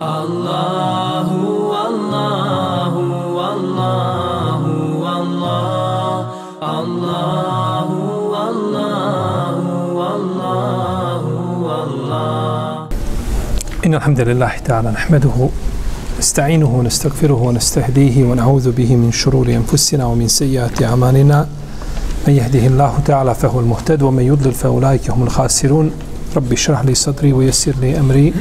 Allahu, Allahu, Allahu, Allah, Allahu, Allahu, Allahu, Allah. إن الحمد لله تعالى نحمده نستعينه ونستغفره ونستهديه ونعوذ به من شرور أنفسنا ومن سيئات أعمالنا. من يهده الله تعالى فهو المهتد ومن يضلل فأولئك هم الخاسرون. رب اشرح لي صدري ويسر لي أمري.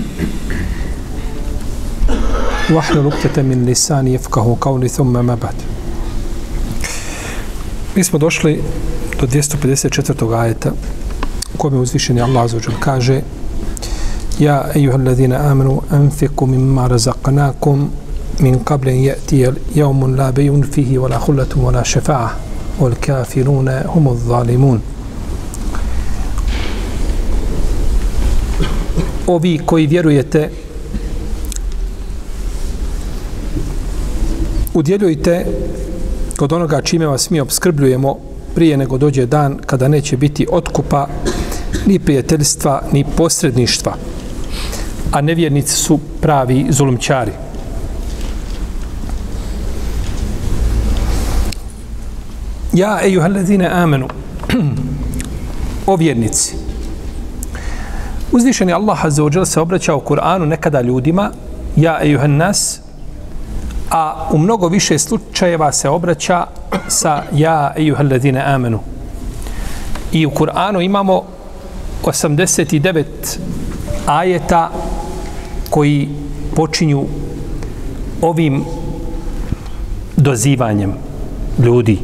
وحلل عقدة من لسان يفقه قولي ثم ما بعد Mi smo došli do 254. ajeta u kojem je Allah Azzawajal kaže Ja, ejuha allazina amanu, anfiku mimma razaqnakum min qablen je'tije yawmun la bay'un fihi wala la wala wa wal kafiruna humu zalimun Ovi koji vjerujete udjeljujte kod onoga čime vas mi obskrbljujemo prije nego dođe dan kada neće biti otkupa ni prijateljstva ni posredništva a nevjernici su pravi zulumčari. Ja, ejuhallazine amenu, o vjernici, uzvišeni Allah Azza wa se obraća u Kur'anu nekada ljudima, ja, ejuhan nas, a u mnogo više slučajeva se obraća sa ja, ejuhalladine amenu. I u Kur'anu imamo 89 ajeta koji počinju ovim dozivanjem ljudi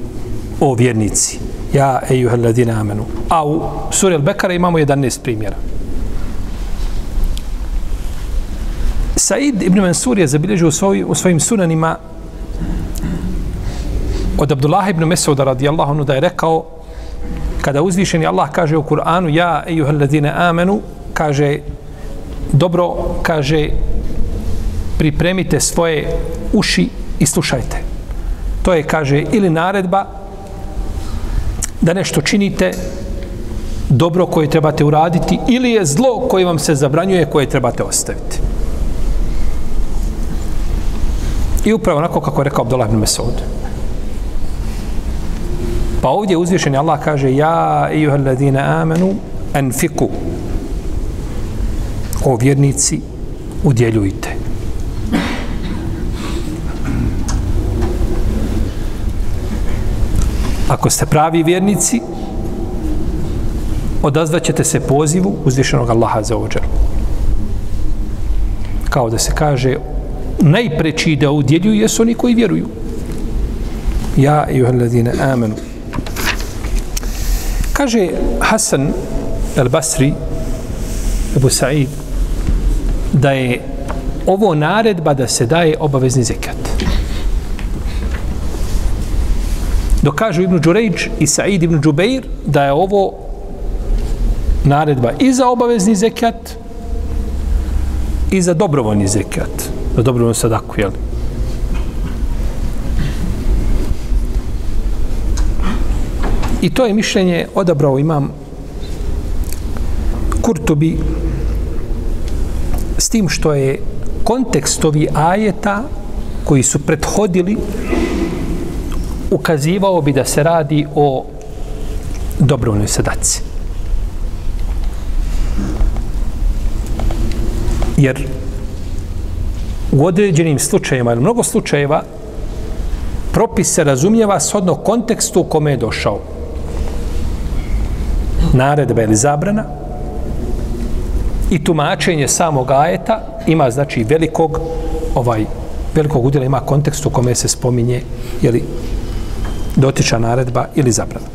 o vjernici. Ja ejuhalladine amenu a u suri al-Bekara imamo 11 primjera. Said ibn Mansur je zabilježio u, svoj, u svojim sunanima od Abdullah ibn Mesuda radijallahu anhu da je rekao kada uzvišeni Allah kaže u Kur'anu ja ejuhel ladina amenu kaže dobro kaže pripremite svoje uši i slušajte. To je, kaže, ili naredba da nešto činite dobro koje trebate uraditi ili je zlo koje vam se zabranjuje koje trebate ostaviti. I upravo onako kako je rekao Abdullah ibn Mesud. Pa ovdje uzvišen Allah kaže Ja, ijuha ladina amanu, anfiku o vjernici, udjeljujte. Ako ste pravi vjernici, odazvaćete se pozivu uzvišenog Allaha za ođer. Kao da se kaže, najpreći da udjeljuju jesu oni koji vjeruju. Ja i uhladine amenu. Kaže Hasan al-Basri, Ebu Sa'id, da je ovo naredba da se daje obavezni zekat. Dokažu Ibn Đurejđ i Said Ibn Đubeir da je ovo naredba i za obavezni zekat i za dobrovoljni zekat na dobrovoljnu sadaku, jel? I to je mišljenje odabrao imam Kurtubi s tim što je kontekstovi ajeta koji su prethodili ukazivao bi da se radi o dobrovoljnoj sadaci. Jer u određenim slučajima, ili mnogo slučajeva, propis se razumijeva shodno kontekstu u kome je došao. Naredba ili zabrana, i tumačenje samog ajeta ima znači velikog ovaj velikog udjela ima kontekst u kome se spominje je li dotiča naredba ili zabrana.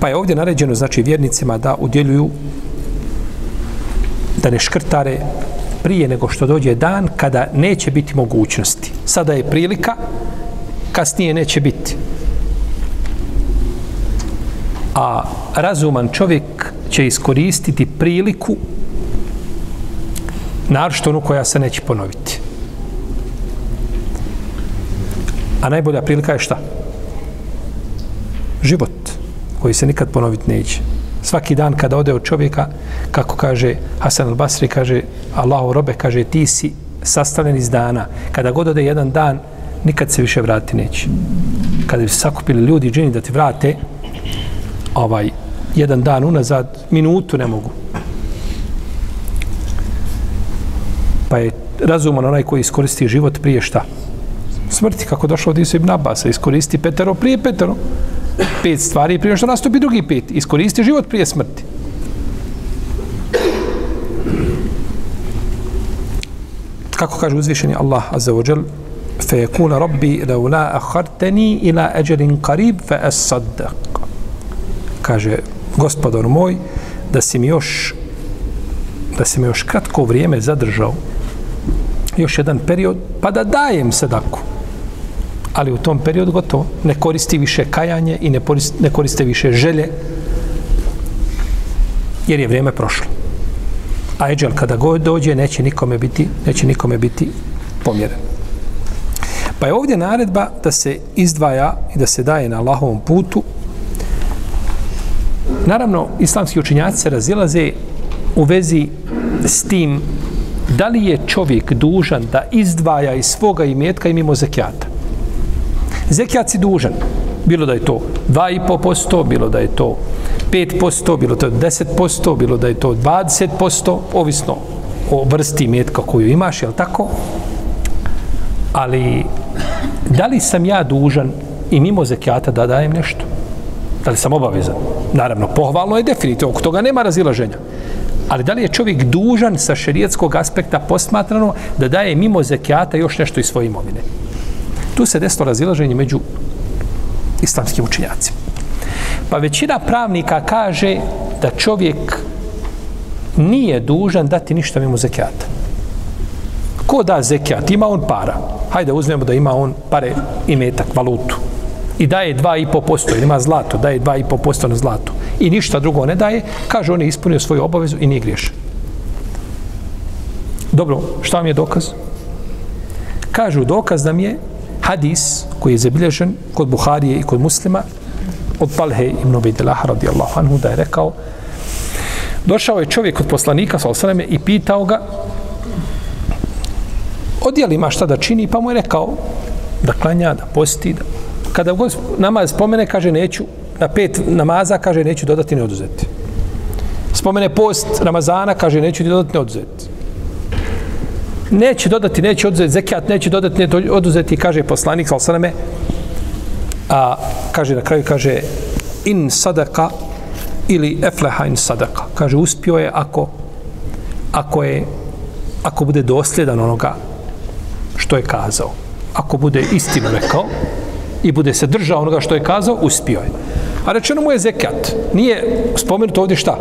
Pa je ovdje naređeno znači vjernicima da udjeljuju da ne škrtare prije nego što dođe dan kada neće biti mogućnosti. Sada je prilika, kasnije neće biti a razuman čovjek će iskoristiti priliku naročito onu koja se neće ponoviti. A najbolja prilika je šta? Život koji se nikad ponoviti neće. svaki dan kada ode od čovjeka, kako kaže Hasan al-Basri, kaže Allahu robe, kaže ti si sastavljen iz dana. Kada god ode jedan dan, nikad se više vrati neće. Kada bi se sakupili ljudi džini da ti vrate, ovaj, jedan dan unazad, minutu ne mogu. Pa je razuman onaj koji iskoristi život prije šta? Smrti, kako došlo od Isu ibn Abasa, iskoristi petero prije petero. Pet stvari prije što nastupi drugi pet. Iskoristi život prije smrti. Kako kaže uzvišeni Allah Azza wa Jal, فيقول ربي لو لا أخرتني إلى أجل قريب فأصدق kaže gospodar moj da si mi još da si mi još kratko vrijeme zadržao još jedan period pa da dajem sadaku ali u tom periodu gotovo ne koristi više kajanje i ne, koriste, ne koriste više želje jer je vrijeme prošlo a eđel kada god dođe neće nikome biti neće nikome biti pomjeren. Pa je ovdje naredba da se izdvaja i da se daje na Allahovom putu. Naravno, islamski učinjaci se razilaze u vezi s tim da li je čovjek dužan da izdvaja iz svoga imetka i mimo zekijata. Zekijat si dužan, bilo da je to 2,5%, bilo da je to 5%, bilo da je to 10%, bilo da je to 20%, ovisno o vrsti metka koju imaš, je tako? Ali, da li sam ja dužan i mimo zekijata da dajem nešto? Da li sam obavezan? Naravno, pohvalno je definitivno, oko toga nema razilaženja. Ali da li je čovjek dužan sa šerijetskog aspekta posmatrano da daje mimo zekijata još nešto iz svoje imovine? Tu se desilo razilaženje među islamskim učinjacima. Pa većina pravnika kaže da čovjek nije dužan dati ništa mimo zekijata. Ko da zekijat? Ima on para. Hajde uzmemo da ima on pare i metak, valutu i daje 2,5%, ili ima zlato, daje 2,5% na zlato i ništa drugo ne daje, kaže on je ispunio svoju obavezu i nije griješan. Dobro, šta vam je dokaz? Kažu dokaz da mi je hadis koji je zabilježen kod Buharije i kod muslima od Palhe ibn Ubejdelah radijallahu anhu da je rekao došao je čovjek od poslanika sallallahu i pitao ga odjeli ima šta da čini pa mu je rekao da klanja, da posti, da kada god namaz spomene, kaže neću, na pet namaza, kaže neću dodati ne oduzeti. Spomene post Ramazana, kaže neću dodati ne oduzeti. Neće dodati, neće oduzeti, zekijat neće dodati, neće oduzeti, kaže poslanik, sal sveme, a kaže na kraju, kaže in sadaka ili efleha in sadaka. Kaže, uspio je ako, ako je, ako bude dosljedan onoga što je kazao. Ako bude istinu rekao, i bude se držao onoga što je kazao, uspio je. A rečeno mu je zekat. Nije spomenuto ovdje šta.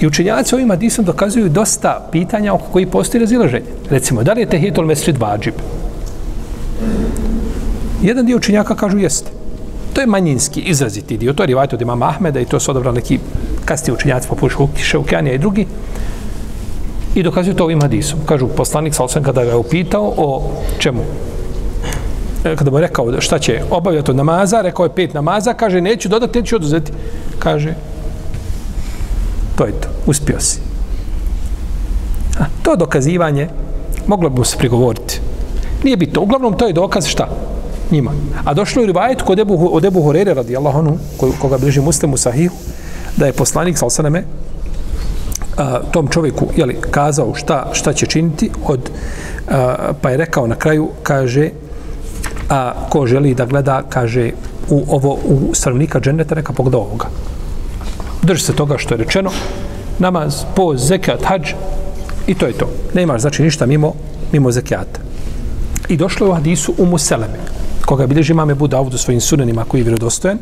I učenjaci ovim hadisom dokazuju dosta pitanja oko koji postoji razilaženje. Recimo, da li je tehijetul mesrid vađib? Jedan dio učenjaka kažu jeste. To je manjinski, izraziti dio. To je rivajt od imama Ahmeda i to su odabrali neki kasni učenjaci poput Šeukjanija i drugi. I dokazuju to ovim hadisom. Kažu, poslanik Salsan kada ga je upitao o čemu? E, kada mu je rekao šta će obavljati od namaza, rekao je pet namaza, kaže neću dodati, neću oduzeti. Kaže, to je to, uspio si. A, to dokazivanje moglo bi se prigovoriti. Nije bitno. Uglavnom, to je dokaz šta? Njima. A došlo je rivajet kod Ebu, od Ebu Horere, radi anhu, koga bliži muslimu sahihu, da je poslanik, sal saname, a, tom čovjeku jeli, kazao šta, šta će činiti, od, a, pa je rekao na kraju, kaže, a ko želi da gleda, kaže, u ovo u stanovnika dženeta, neka pogleda ovoga. Drži se toga što je rečeno, namaz, poz, zekat, hađ, i to je to. Ne imaš, znači, ništa mimo, mimo zekijata. I došlo je u hadisu u Museleme, koga bilježi imame Buda u svojim sunenima koji je vjerodostojen,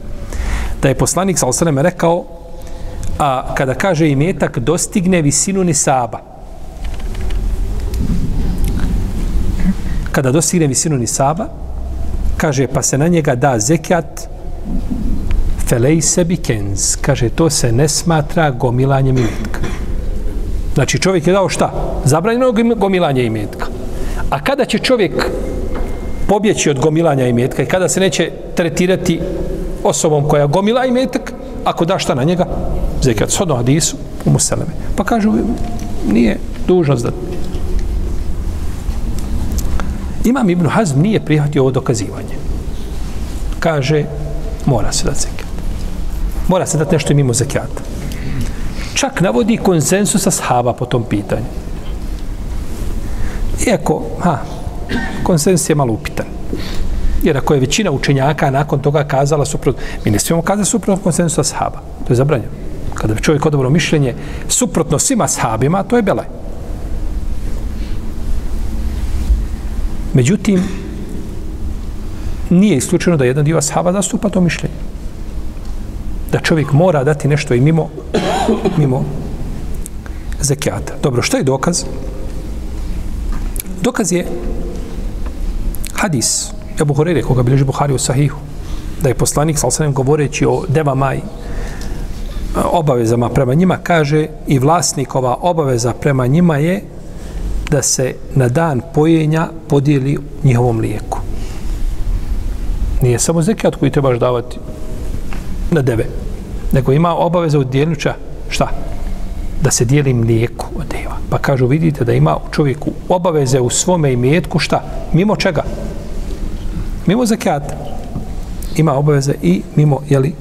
da je poslanik sa Osaleme rekao, a kada kaže imetak, dostigne visinu nisaba. Kada dostigne visinu nisaba, kaže, pa se na njega da zekijat, felej sebi kenz. Kaže, to se ne smatra gomilanjem imetka. Znači, čovjek je dao šta? Zabranjeno gomilanje imetka. A kada će čovjek pobjeći od gomilanja imetka i kada se neće tretirati osobom koja gomila imetak, ako da šta na njega, zekat, sodno hadisu, u Museleme. Pa kažu, nije dužnost da... Imam Ibn Hazm nije prihvatio ovo dokazivanje. Kaže, mora se da zekat. Mora se dati nešto i mimo zekijata. Čak navodi konsensusa ashaba po tom pitanju. Iako, ha, konsensus je malo upitan. Jer ako je većina učenjaka nakon toga kazala suprotno, mi ne smijemo kazati suprotno konsensusa ashaba. To je zabranjeno. Kada bi čovjek odobro mišljenje suprotno svima ashabima, to je belaj. Međutim, nije isključeno da jedan dio ashaba zastupa to mišljenje. Da čovjek mora dati nešto i mimo, mimo zekijata. Dobro, što je dokaz? Dokaz je hadis Ebu Horeire, koga bilježi Buhari u Sahihu, da je poslanik, sal sam govoreći o devama i e, obavezama prema njima, kaže i vlasnikova obaveza prema njima je da se na dan pojenja podijeli njihovom lijeku. Nije samo zekijat koji trebaš davati na deve, Neko ima obaveza od dijelnuća, šta? Da se dijeli mlijeko od deva. Pa kažu, vidite da ima čovjeku obaveze u svome imetku, šta? Mimo čega? Mimo zakijata. Ima obaveze i mimo, jeli,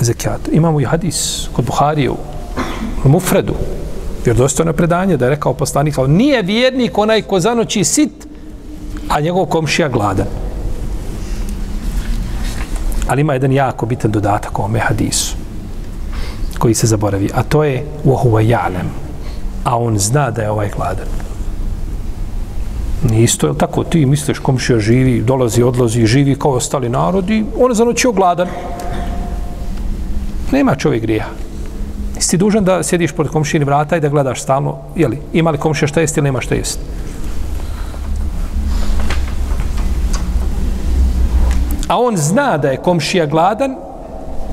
zekijata. Imamo i hadis kod Buharije u Mufredu, jer dosta na predanje da je rekao poslanik, ali nije vjernik onaj ko zanoći sit, a njegov komšija gladan. Ali ima jedan jako bitan dodatak ovome hadisu koji se zaboravi, a to je وَهُوَ يَعْلَمْ a on zna da je ovaj gladan. Nije isto, je tako? Ti misliš komšija živi, dolazi, odlazi, živi kao ostali narodi, on je zanoćio gladan. Nema čovjek grija. Jesi dužan da sjediš pored komšijini vrata i da gledaš stalno, jeli, ima li komšija šta jesti ili nema šta jesti? A on zna da je komšija gladan,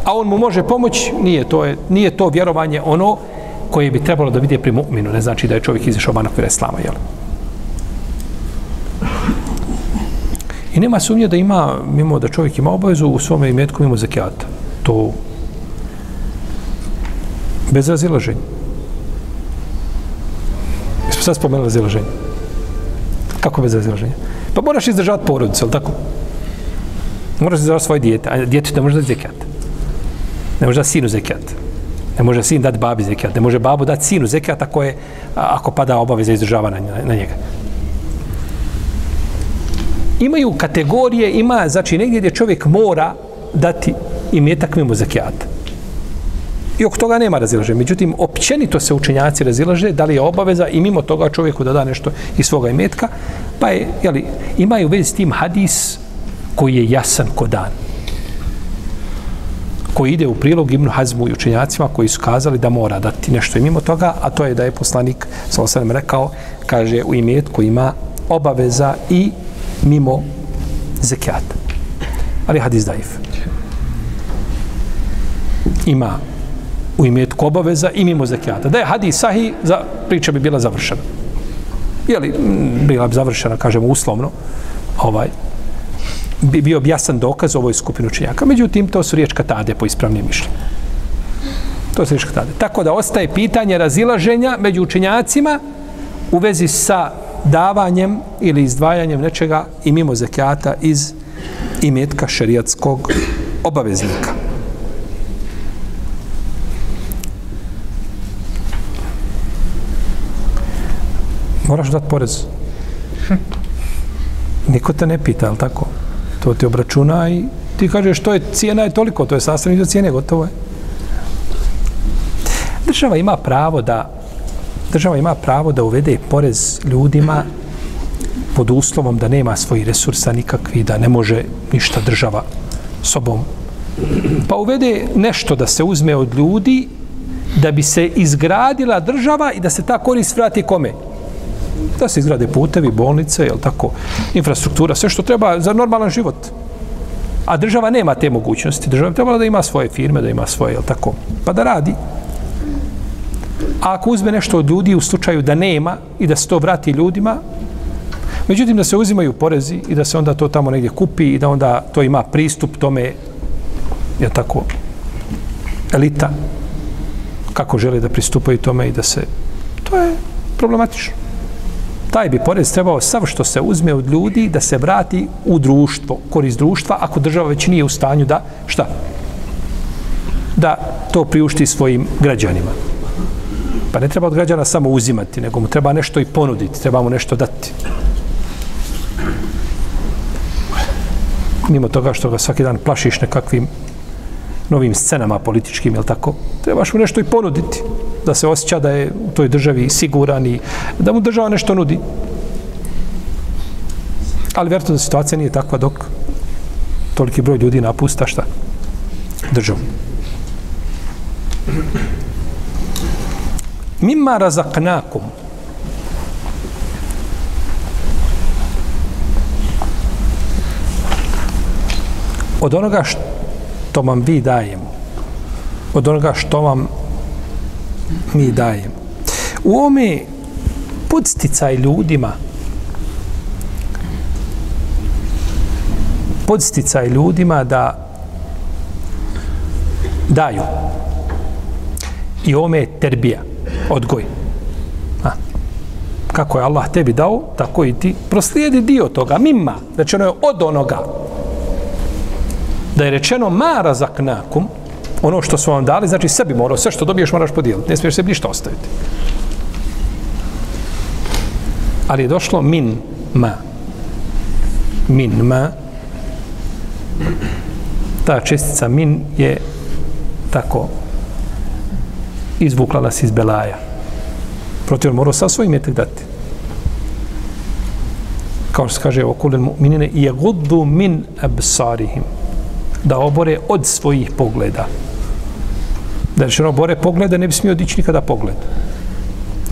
a on mu može pomoći, nije to, je, nije to vjerovanje ono koje bi trebalo da vidi pri mu'minu, ne znači da je čovjek izišao van okvira islama, jel? I nema sumnje da ima, mimo da čovjek ima obavezu u svome imetku mimo zakijata. To bez razilaženja. Jesmo sad spomenuli razilaženje. Kako bez razilaženja? Pa moraš izdržavati porodicu, ali tako? Moraš za svoje dijete, a dijete ne može dati zekijat. Ne može dati sinu zekijat. Ne može sin dati babi zekijat. Ne može babu dati sinu zekijat ako, je, ako pada obaveza izdržava na, na njega. Imaju kategorije, ima, znači negdje gdje čovjek mora dati imetak mimo zekijata. I oko toga nema razilaže. Međutim, općenito se učenjaci razilaže da li je obaveza i mimo toga čovjeku da da nešto iz svoga imetka. Pa je, jeli, imaju vezi s tim hadis koji je jasan ko dan. Koji ide u prilog Ibnu Hazmu i učenjacima koji su kazali da mora dati nešto i mimo toga, a to je da je poslanik, sa osanem rekao, kaže u imetku ima obaveza i mimo zekijata. Ali hadis daif. Ima u imetku obaveza i mimo zekijata. Da je hadis sahi, za, priča bi bila završena. Je li bila bi završena, kažemo, uslovno, ovaj, bi bio jasan dokaz ovoj skupinu učenjaka. Međutim, to su riječ katade po ispravnim mišljenju. To su riječ katade. Tako da ostaje pitanje razilaženja među učenjacima u vezi sa davanjem ili izdvajanjem nečega i mimo zekijata iz imetka šerijatskog obaveznika. moraš dati porez. Niko te ne pita, ali tako? To ti obračuna i ti kažeš što je cijena je toliko, to je sastavni do cijene, gotovo je. Država ima pravo da država ima pravo da uvede porez ljudima pod uslovom da nema svojih resursa nikakvi, da ne može ništa država sobom. Pa uvede nešto da se uzme od ljudi da bi se izgradila država i da se ta korist vrati kome? Da se izgrade putevi, bolnice, jel tako, infrastruktura, sve što treba za normalan život. A država nema te mogućnosti. Država treba da ima svoje firme, da ima svoje, jel tako, pa da radi. A ako uzme nešto od ljudi u slučaju da nema i da se to vrati ljudima, međutim da se uzimaju porezi i da se onda to tamo negdje kupi i da onda to ima pristup tome, je tako, elita kako žele da pristupaju tome i da se to je problematično taj bi porez trebao sav što se uzme od ljudi da se vrati u društvo, korist društva, ako država već nije u stanju da, šta? Da to priušti svojim građanima. Pa ne treba od građana samo uzimati, nego mu treba nešto i ponuditi, treba mu nešto dati. Mimo toga što ga svaki dan plašiš nekakvim novim scenama političkim, je tako? Trebaš mu nešto i ponuditi, da se osjeća da je u toj državi siguran i da mu država nešto nudi. Ali vjerojatno da situacija nije takva dok toliki broj ljudi napusta šta? Državu. Mimma razaknakum. Od onoga što vam vi dajemo. Od onoga što vam mi dajemo. U ome podsticaj ljudima podsticaj ljudima da daju. I ome je terbija odgoj. A. Kako je Allah tebi dao, tako i ti proslijedi dio toga, mima, rečeno znači je od onoga. Da je rečeno ma razaknakum, ono što su vam dali, znači sebi morao, sve što dobiješ moraš podijeliti, ne smiješ sebi ništa ostaviti. Ali je došlo min ma. Min ma. Ta čestica min je tako izvukla nas iz belaja. Protiv morao sa svojim metak dati. Kao što se kaže o kulen mu'minine, i guddu min absarihim. Da obore od svojih pogleda. Da je ono bore pogleda, ne bi smio dići nikada pogled.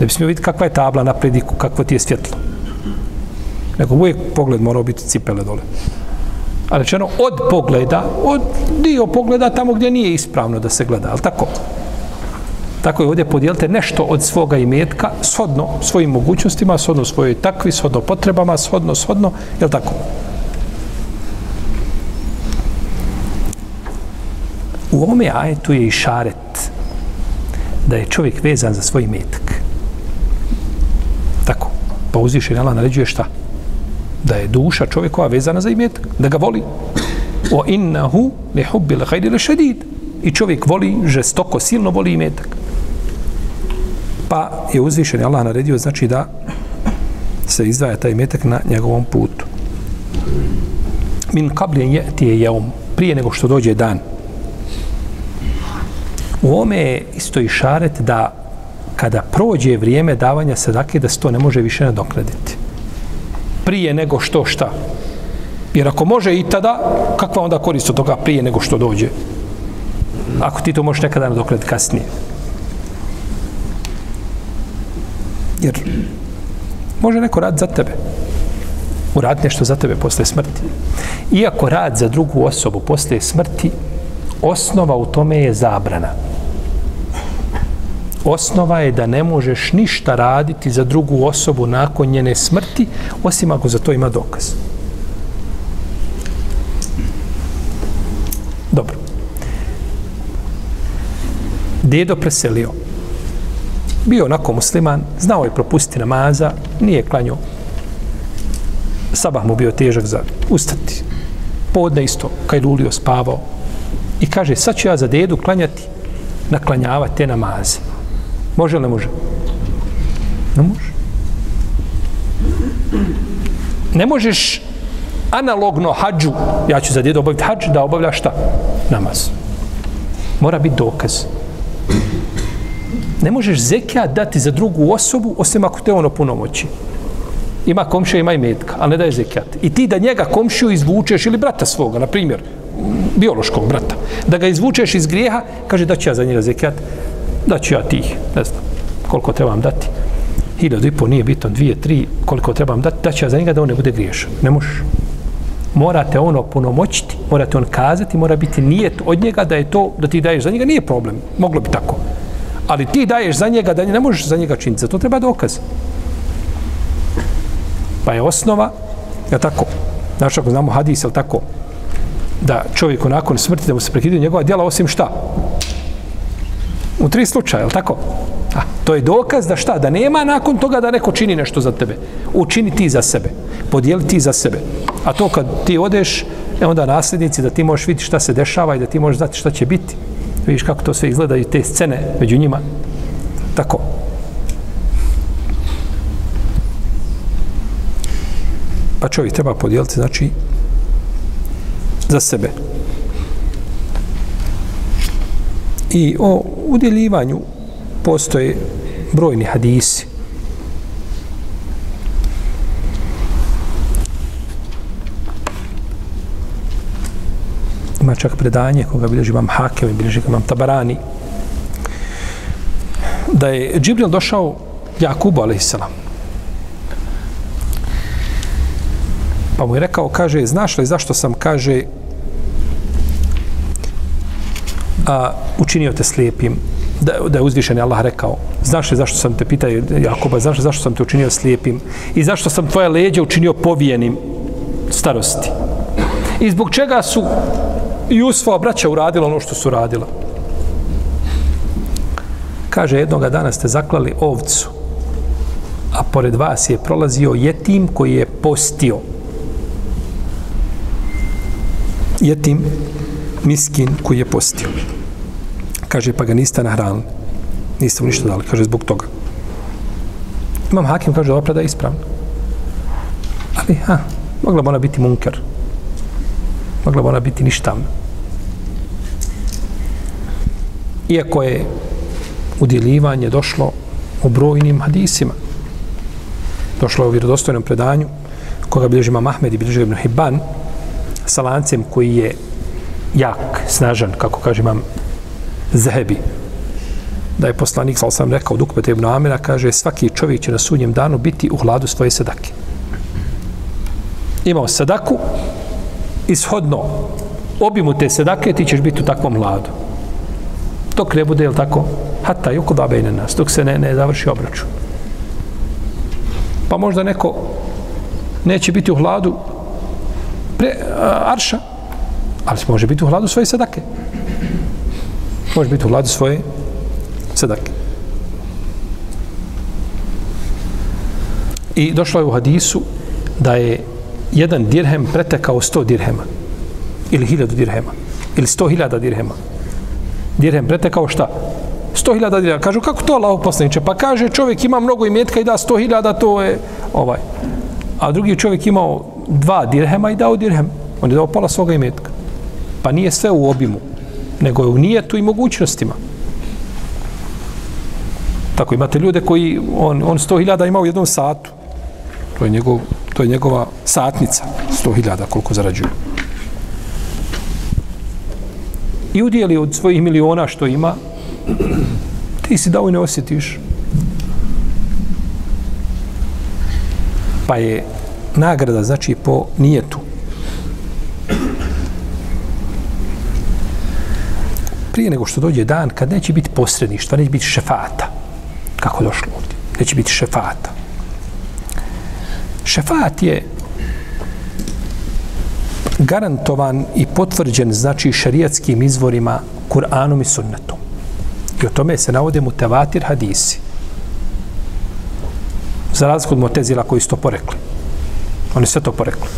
Ne bi smio vidjeti kakva je tabla na prediku, kakvo ti je svjetlo. Nego uvijek pogled mora biti cipele dole. A rečeno od pogleda, od dio pogleda tamo gdje nije ispravno da se gleda, ali tako? Tako je ovdje podijelite nešto od svoga imetka, shodno svojim mogućnostima, shodno svojoj takvi, shodno potrebama, shodno, shodno, je li tako? U ome ajetu je i šaret da je čovjek vezan za svoj imetak. Tako. Pa uzviše Allah naređuje šta? Da je duša čovjekova vezana za imetak. Da ga voli. O innahu li hubbil hajri le šedid. I čovjek voli, žestoko, silno voli imetak. Pa je uzvišen Allah naredio, znači da se izdvaja taj metak na njegovom putu. Min kabljen je ti je jeum, prije nego što dođe dan. U ome je isto i šaret da kada prođe vrijeme davanja sadake, da se to ne može više nadoknaditi. Prije nego što šta. Jer ako može i tada, kakva onda korist od toga prije nego što dođe? Ako ti to možeš nekada nadoknaditi kasnije. Jer može neko rad za tebe. Urad nešto za tebe posle smrti. Iako rad za drugu osobu posle smrti, osnova u tome je zabrana. Osnova je da ne možeš ništa raditi za drugu osobu nakon njene smrti, osim ako za to ima dokaz. Dobro. Dedo preselio bio onako musliman, znao je propustiti namaza, nije klanio. Sabah mu bio težak za ustati. Podne isto, kaj lulio, spavao. I kaže, sad ću ja za dedu klanjati, naklanjavati te namaze. Može li ne može? Ne može. Ne možeš analogno hađu, ja ću za dedu obaviti hađu, da obavlja šta? Namaz. Mora biti dokaz ne možeš zekija dati za drugu osobu, osim ako te ono punomoći. Ima komšija, ima i metka, a ne daje zekijat. I ti da njega komšiju izvučeš, ili brata svoga, na primjer, biološkog brata, da ga izvučeš iz grijeha, kaže da ću ja za njega zekijat, da ću ja tih, ne znam, koliko trebam dati. Hiljadu i po nije bitno, dvije, tri, koliko trebam dati, da ću ja za njega da on ne bude griješan. Ne možeš. Morate ono punomoćiti, morate on kazati, mora biti nijet od njega da je to, da ti daješ za njega, nije problem. Moglo bi tako ali ti daješ za njega da ne možeš za njega činiti, za to treba dokaz. Pa je osnova, je tako, znaš ako znamo hadis, je tako, da čovjek nakon smrti da mu se prekidaju njegova djela osim šta? U tri slučaja, je li tako? A, to je dokaz da šta? Da nema nakon toga da neko čini nešto za tebe. Učini ti za sebe. Podijeli ti za sebe. A to kad ti odeš, e onda nasljednici da ti možeš vidjeti šta se dešava i da ti možeš znati šta će biti. Vidiš kako to sve izgleda i te scene među njima. Tako. Pa čovjek treba podijeliti, znači, za sebe. I o udjeljivanju postoje brojni hadisi. Ima čak predanje koga bilježi vam Hakem, bilježi vam Tabarani, da je Džibril došao Jakubu, alaihissalam. Pa mu je rekao, kaže, znaš li zašto sam, kaže, a, učinio te slijepim, da, da je uzvišen Allah rekao, znaš li zašto sam te pitao, Jakoba, znaš li zašto sam te učinio slijepim i zašto sam tvoje leđe učinio povijenim starosti. I zbog čega su Jusufova braća uradila ono što su radila. Kaže, jednoga dana ste zaklali ovcu, a pored vas je prolazio jetim koji je postio. Jetim, miskin koji je postio. Kaže, pa ga niste nahranili. Niste mu ništa dali. Kaže, zbog toga. Imam hakim, kaže, ova predaja ispravna. Ali, ha, mogla bi ona biti munker. Mogla bi ona biti ništavna. Iako je udjeljivanje došlo u brojnim hadisima. Došlo je u vjerodostojnom predanju koga bilježi Imam Ahmed i bilježi Ibn Hibban sa lancem koji je jak, snažan, kako kaže Imam Zehebi, da je poslanik, sal sam rekao, Dukbet ibn Amira, kaže, svaki čovjek će na sudnjem danu biti u hladu svoje sadake. Imao sadaku, ishodno obimu te sadake, ti ćeš biti u takvom hladu. Dok ne bude, je tako, hata i da bejne nas, dok se ne, ne završi obračun. Pa možda neko neće biti u hladu pre, eh, arša, ali može biti u hladu svoje sadake može biti u hladu svoje sedake. I došlo je u hadisu da je jedan dirhem pretekao sto dirhema. Ili hiljadu dirhema. Ili sto hiljada dirhema. Dirhem pretekao šta? Sto hiljada dirhema. Kažu, kako to Allah poslaniče? Pa kaže, čovjek ima mnogo imetka i da sto hiljada, to je ovaj. A drugi čovjek imao dva dirhema i dao dirhem. On je dao pola svoga imetka. Pa nije sve u obimu nego je u nijetu i mogućnostima. Tako imate ljude koji on on 100.000 ima u jednom satu. To je njegov to je njegova satnica 100.000 koliko zarađuje. I udjeli od svojih miliona što ima ti si dao i ne osjetiš. Pa je nagrada znači po nijetu prije nego što dođe dan kad neće biti posredništva, neće biti šefata. Kako došlo ovdje? Neće biti šefata. Šefat je garantovan i potvrđen znači šarijatskim izvorima Kur'anom i sunnetom. I o tome se navode mutevatir hadisi. Za razliku od Motezila koji su to porekli. Oni sve to porekli.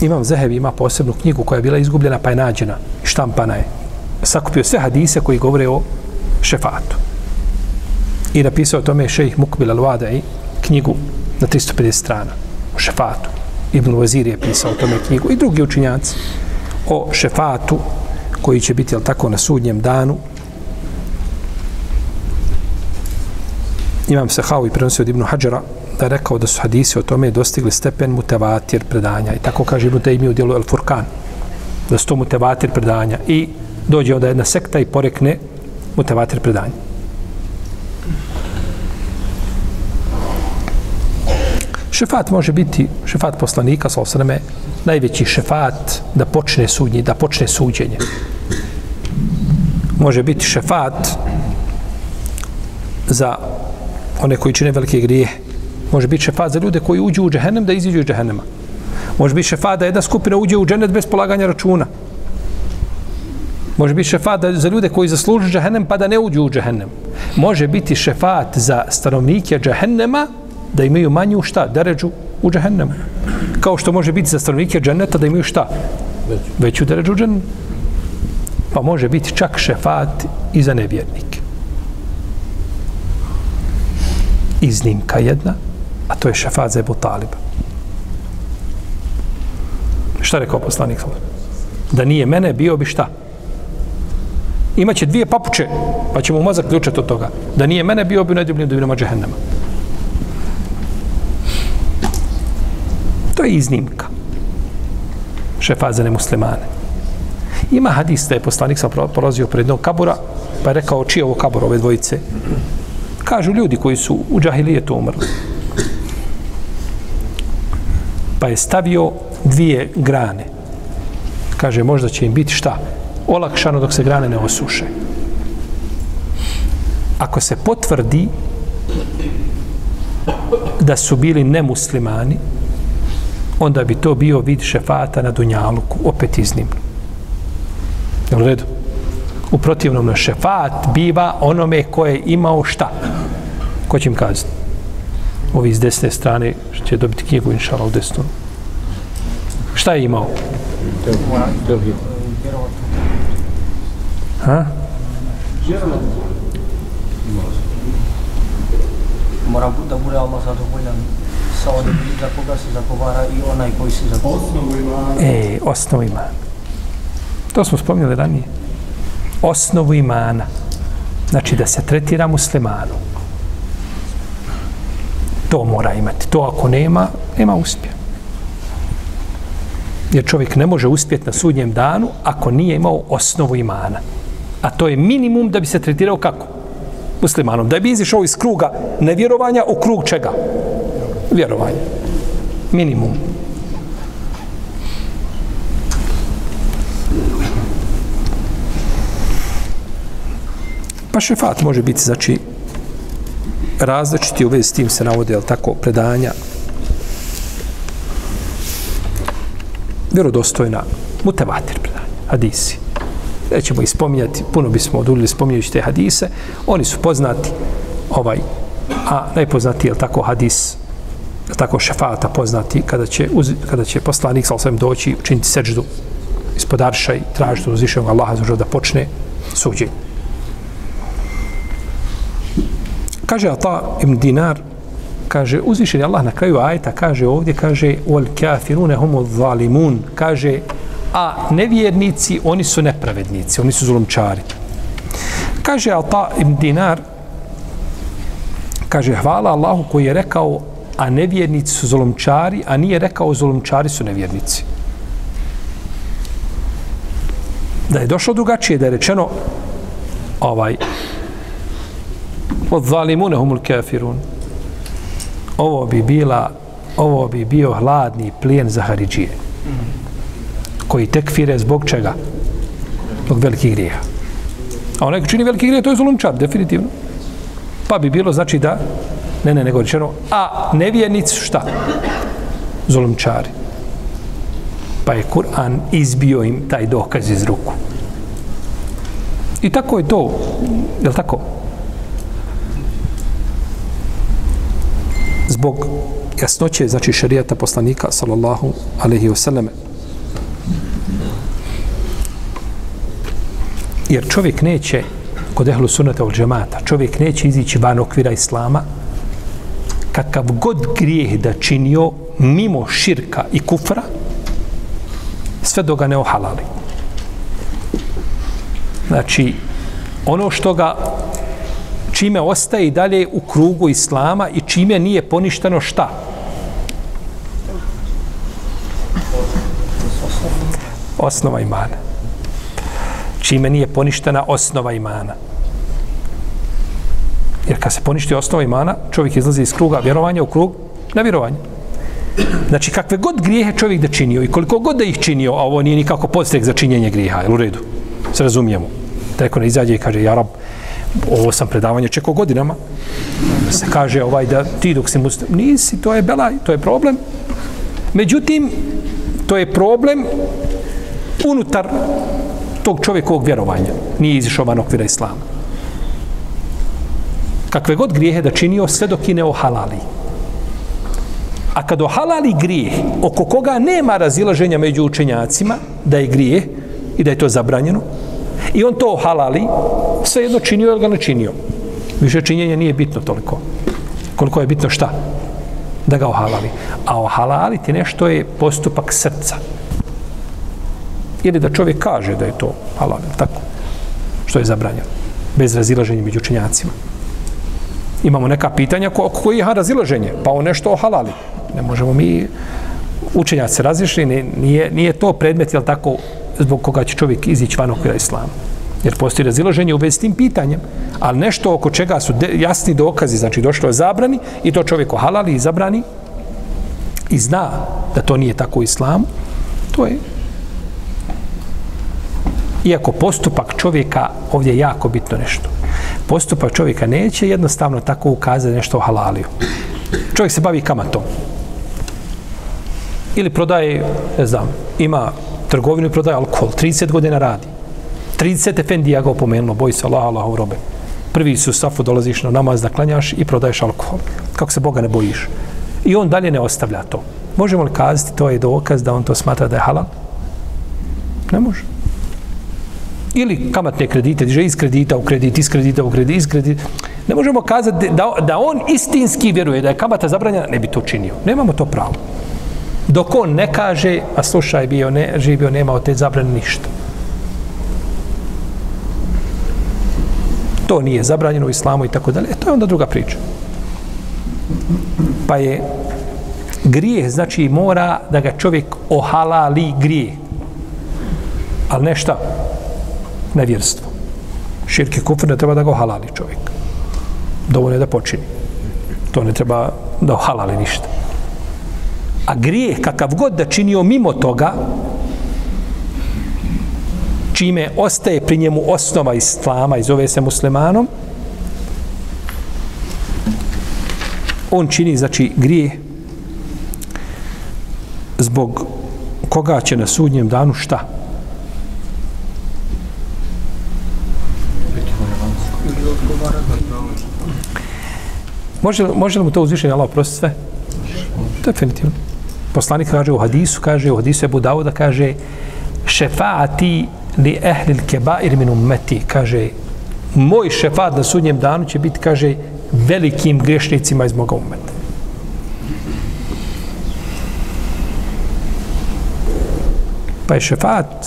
Imam Zehebi ima posebnu knjigu koja je bila izgubljena pa je nađena i štampana je. Sakupio sve hadise koji govore o šefatu. I napisao o tome šejih Mukbil al-Wadai knjigu na 350 strana o šefatu. Ibn Vazir je pisao o tome knjigu i drugi učinjaci o šefatu koji će biti, jel tako, na sudnjem danu. Imam se i prenosio od Ibnu Hadžara da je rekao da su hadisi o tome dostigli stepen mutevatir predanja. I tako kaže Ibnu Tejmi u dijelu El Furkan. Da su to mutevatir predanja. I dođe onda jedna sekta i porekne mutevatir predanja. Šefat može biti, šefat poslanika, sa osreme, najveći šefat da počne sudnji, da počne suđenje. Može biti šefat za one koji čine velike grije, može biti šefat za ljude koji uđu u džehennem da iziđu iz džehennema. Može biti šefat da jedna skupina uđe u džennet bez polaganja računa. Može biti šefat za ljude koji zaslužu džehennem pa da ne uđu u džehennem. Može biti šefat za stanovnike džehennema da imaju manju šta? Deređu u džehennemu. Kao što može biti za stanovnike dženeta da imaju šta? Veću deređu u džahennemu. Pa može biti čak šefat i za nevjernike. Iznimka jedna, a to je šefat za Ebu Taliba. Šta rekao poslanik? Da nije mene, bio bi šta? Imaće dvije papuče, pa ćemo mozak ključati od toga. Da nije mene, bio bi u nedjubnim dubinama džehennema. To je iznimka. Šefat za nemuslimane. Ima hadis da je poslanik sam prolazio pred jednog kabura, pa je rekao, čije ovo kabur, ove dvojice? Kažu ljudi koji su u džahilijetu umrli. Pa je stavio dvije grane. Kaže, možda će im biti šta? Olakšano dok se grane ne osuše. Ako se potvrdi da su bili nemuslimani, onda bi to bio vid šefata na Dunjaluku, opet iznimno. Jel u redu? U protivnom na šefat biva onome ko je imao šta? Ko će im kazati? Ovi iz desne strane će dobiti knjigu, inšala, u desnu. Šta je imao? Ha? Mora da bude Allah zadovoljan sa onim za koga se zagovara i onaj koji se zagovara. E, osnovu imana. To smo spomnjali ranije. Osnovu imana. Znači da se tretira muslimanu. To mora imati. To ako nema, nema uspjeha. Jer čovjek ne može uspjeti na sudnjem danu ako nije imao osnovu imana. A to je minimum da bi se tretirao kako? Muslimanom. Da bi izišao iz kruga nevjerovanja u krug čega? Vjerovanja. Minimum. Pa šefat može biti, znači, različiti u vezi s tim se navode, jel tako, predanja, vjerodostojna, mutevatir predanja, hadisi. Nećemo ih spominjati, puno bismo odulili spominjajući te hadise, oni su poznati, ovaj, a najpoznati je tako hadis, tako šefata poznati, kada će, uz, kada će poslanik sa osvijem doći, učiniti seđdu ispod arša i tražiti uzvišenog Allaha za da počne suđenje. Kaže Ata ibn Dinar, kaže, uzvišen je Allah na kraju ajta, kaže ovdje, kaže, wal kafirune humu zalimun, kaže, a nevjernici, oni su nepravednici, oni su zulumčari. Kaže Ata ibn Dinar, kaže, hvala Allahu koji je rekao, a nevjernici su zulumčari, a nije rekao, zulumčari su nevjernici. Da je došlo drugačije, da je rečeno, ovaj, od zalimune humul kafirun. Ovo bi bila ovo bi bio hladni plijen za Haridžije. Koji tekfire zbog čega? Zbog velikih grija. A onaj čini veliki grije, to je zulumčar, definitivno. Pa bi bilo znači da, ne, ne, nego rečeno, a nevjernici su šta? Zulumčari. Pa je Kur'an izbio im taj dokaz iz ruku. I tako je to, je li tako? Zbog jasnoće, znači šarijata poslanika, sallallahu alaihi wasallam. Jer čovjek neće, kod ehlu sunata ol džemata, čovjek neće izići van okvira islama, kakav god grijeh da činio mimo širka i kufra, sve do ga ne ohalali. Znači, ono što ga čime ostaje i dalje u krugu islama i čime nije poništeno šta? Osnova imana. Čime nije poništena osnova imana. Jer kad se poništi osnova imana, čovjek izlazi iz kruga vjerovanja u krug nevjerovanja. Znači, kakve god grijehe čovjek da činio i koliko god da ih činio, a ovo nije nikako podstrek za činjenje grijeha, u redu? Se razumijemo. Teko ne izađe i kaže, ja rab, ovo sam predavanje čekao godinama, se kaže ovaj da ti dok si muslim, nisi, to je belaj, to je problem. Međutim, to je problem unutar tog čovjekovog vjerovanja. Nije izišao van okvira islama. Kakve god grijehe da činio, sve dok i ne ohalali. A kad ohalali grijeh, oko koga nema razilaženja među učenjacima, da je grijeh i da je to zabranjeno, i on to halali, sve jedno činio ili ga ne činio. Više činjenje nije bitno toliko. Koliko je bitno šta? Da ga ohalali. A ohalaliti nešto je postupak srca. Ili da čovjek kaže da je to halal, tako? Što je zabranjeno. Bez razilaženja među učenjacima. Imamo neka pitanja ko, koji je razilaženje, pa on nešto ohalali. Ne možemo mi učenjaci se razišli, nije, nije to predmet, jel tako, zbog koga će čovjek izići van okvira islama. Jer postoji razilaženje u vezi s tim pitanjem, ali nešto oko čega su de, jasni dokazi, znači došlo je zabrani i to čovjek ohalali i zabrani i zna da to nije tako u islamu, to je iako postupak čovjeka ovdje je jako bitno nešto. Postupak čovjeka neće jednostavno tako ukazati nešto o halaliju. Čovjek se bavi kamatom. Ili prodaje, ne znam, ima trgovinu i prodaje alkohol. 30 godina radi. 30 efendija ga opomenulo, boj se Allah, Allah, robe. Prvi su safu dolaziš na namaz da klanjaš i prodaješ alkohol. Kako se Boga ne bojiš. I on dalje ne ostavlja to. Možemo li kazati to je dokaz da on to smatra da je halal? Ne može. Ili kamatne kredite, diže iz kredita u kredit, iz kredita u kredit, iz kredita. Ne možemo kazati da, da on istinski vjeruje da je kamata zabranjena, ne bi to činio. Nemamo to pravo. Dok on ne kaže, a slušaj, bio ne, živio, nema od te zabrane ništa. To nije zabranjeno u islamu i tako dalje. E, to je onda druga priča. Pa je grijeh, znači mora da ga čovjek ohalali grije. Ali ne šta? Nevjerstvo. Širke kufr ne treba da ga ohalali čovjek. Dovoljno je da počini. To ne treba da ohalali ništa. A grijeh kakav god da činio mimo toga, čime ostaje pri njemu osnova islama i zove se muslimanom, on čini, znači, grije zbog koga će na sudnjem danu šta? Može, može li mu to uzvišenje Allah oprosti sve? Definitivno. Poslanik kaže u hadisu, kaže u hadisu Ebu Dauda, kaže šefaati li ehli kebair min ummeti, kaže moj šefat na sudnjem danu će biti, kaže, velikim grešnicima iz moga ummeta. Pa je šefat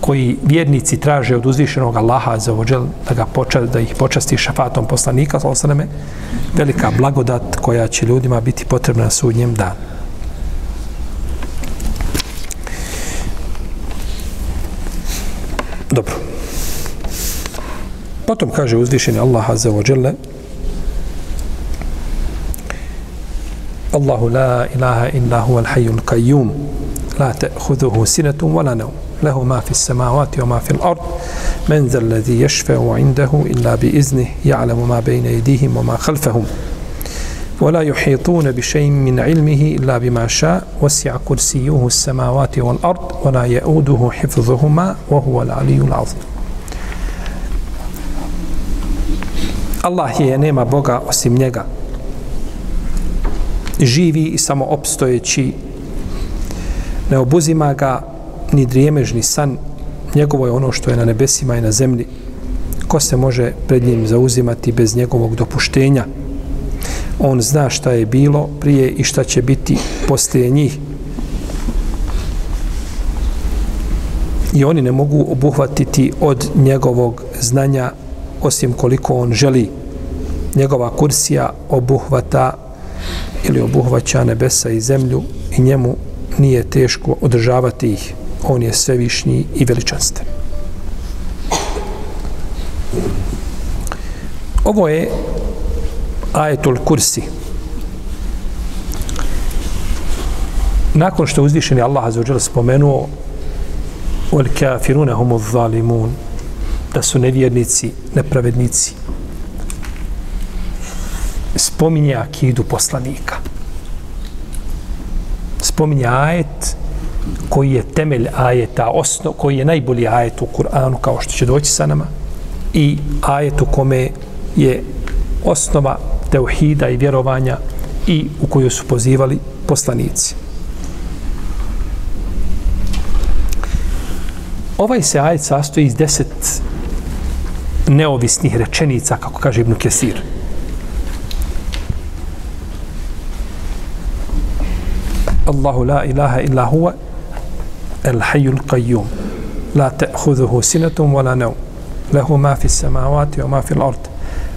koji vjernici traže od uzvišenog Allaha za ođel da, ga poča, da ih počasti šefatom poslanika, osaname, velika blagodat koja će ljudima biti potrebna na sudnjem danu. Dobro. Potom kaže uzvišeni Allah Azza wa Jalla Allahu la ilaha illa huwa al-hayyul qayyum la ta'khudhuhu sinatun wa la nawm له ما في السماوات وما في الأرض من ذا الذي يشفع عنده إلا بإذنه يعلم ما بين أيديهم وما خلفهم ولا يحيطون بشيء من علمه إلا بما شاء وسع كرسيه السماوات والأرض ولا يؤوده حفظهما وهو العلي العظيم Allah je nema Boga osim njega. Živi i samo opstojeći. Ne obuzima ga ni drijemež, ni san. Njegovo je ono što je na nebesima i na zemlji. Ko se može pred njim zauzimati bez njegovog dopuštenja? On zna šta je bilo prije i šta će biti poslije njih. I oni ne mogu obuhvatiti od njegovog znanja osim koliko on želi. Njegova kursija obuhvata ili obuhvaća nebesa i zemlju i njemu nije teško održavati ih. On je svevišnji i veličanstven. Ovo je ajetul kursi. Nakon što uzvišeni Allah azuđel spomenuo ul kafiruna humu zalimun da su nevjernici, nepravednici spominje akidu poslanika. spominje ajet koji je temelj ajeta, osno, koji je najbolji ajet u Kur'anu, kao što će doći sa nama, i ajet u kome je osnova teuhida i vjerovanja i u koju su pozivali poslanici. Ovaj se ajet sastoji iz deset neovisnih rečenica, kako kaže Ibn Kesir. Allahu la ilaha illa huwa el hayyul qayyum la ta'khudhuhu sinatun wala nawm lahu ma fi samawati wa ma fi al-ard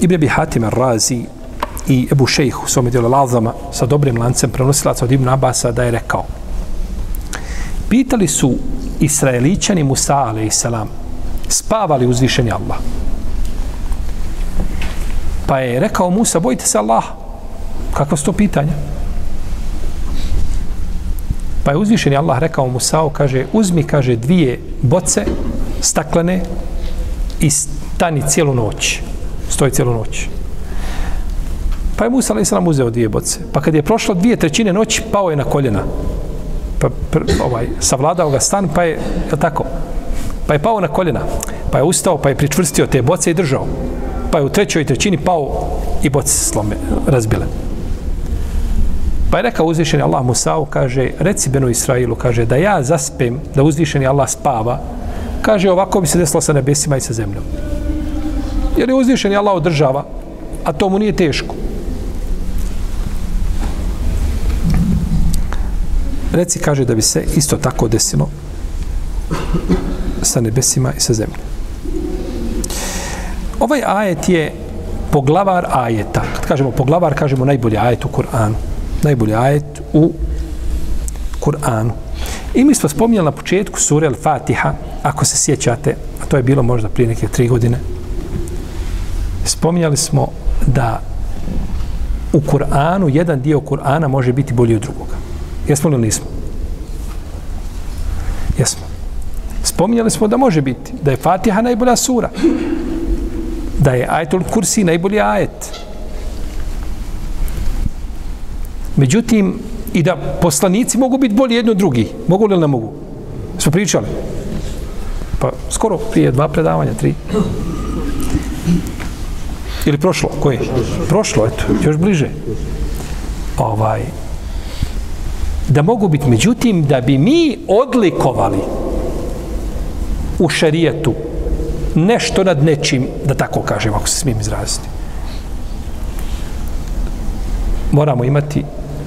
Ibn Abi Hatim al-Razi i Ebu Šejh u svome dijelu Lazama sa dobrim lancem prenosilaca od Ibn Abasa da je rekao pitali su Israeličani Musa a.s. spavali uzvišeni Allah? Pa je rekao Musa bojite se Allah kakva su to pitanja? Pa je uzvišeni Allah rekao Musa kaže uzmi kaže dvije boce staklene i stani cijelu noć stoji cijelu noć. Pa je Musa a.s. uzeo dvije boce. Pa kad je prošlo dvije trećine noći, pao je na koljena. Pa pr, ovaj, savladao ga stan, pa je, je tako, pa je pao na koljena. Pa je ustao, pa je pričvrstio te boce i držao. Pa je u trećoj trećini pao i boce se slome, razbile. Pa je rekao uzvišeni Allah Musa'u, kaže, reci Benu Israilu, kaže, da ja zaspem, da uzvišeni Allah spava, kaže, ovako bi se desilo sa nebesima i sa zemljom. Jer je uzvišen Allah održava, a to mu nije teško. Reci kaže da bi se isto tako desilo sa nebesima i sa zemljom. Ovaj ajet je poglavar ajeta. Kad kažemo poglavar, kažemo najbolji ajet u Kur'anu. Najbolji ajet u Kur'anu. I mi smo spominjali na početku sure Al-Fatiha, ako se sjećate, a to je bilo možda prije neke tri godine, spominjali smo da u Kur'anu jedan dio Kur'ana može biti bolji od drugoga. Jesmo li nismo? Jesmo. Spominjali smo da može biti. Da je Fatiha najbolja sura. Da je Ajetul Kursi najbolji ajet. Međutim, i da poslanici mogu biti bolji jedno od drugi. Mogu li ili ne mogu? Smo pričali? Pa skoro prije dva predavanja, tri. Ili prošlo? Koje? Prošlo, eto, još bliže. Ovaj, da mogu biti, međutim, da bi mi odlikovali u šarijetu nešto nad nečim, da tako kažem, ako se smijem izraziti. Moramo imati,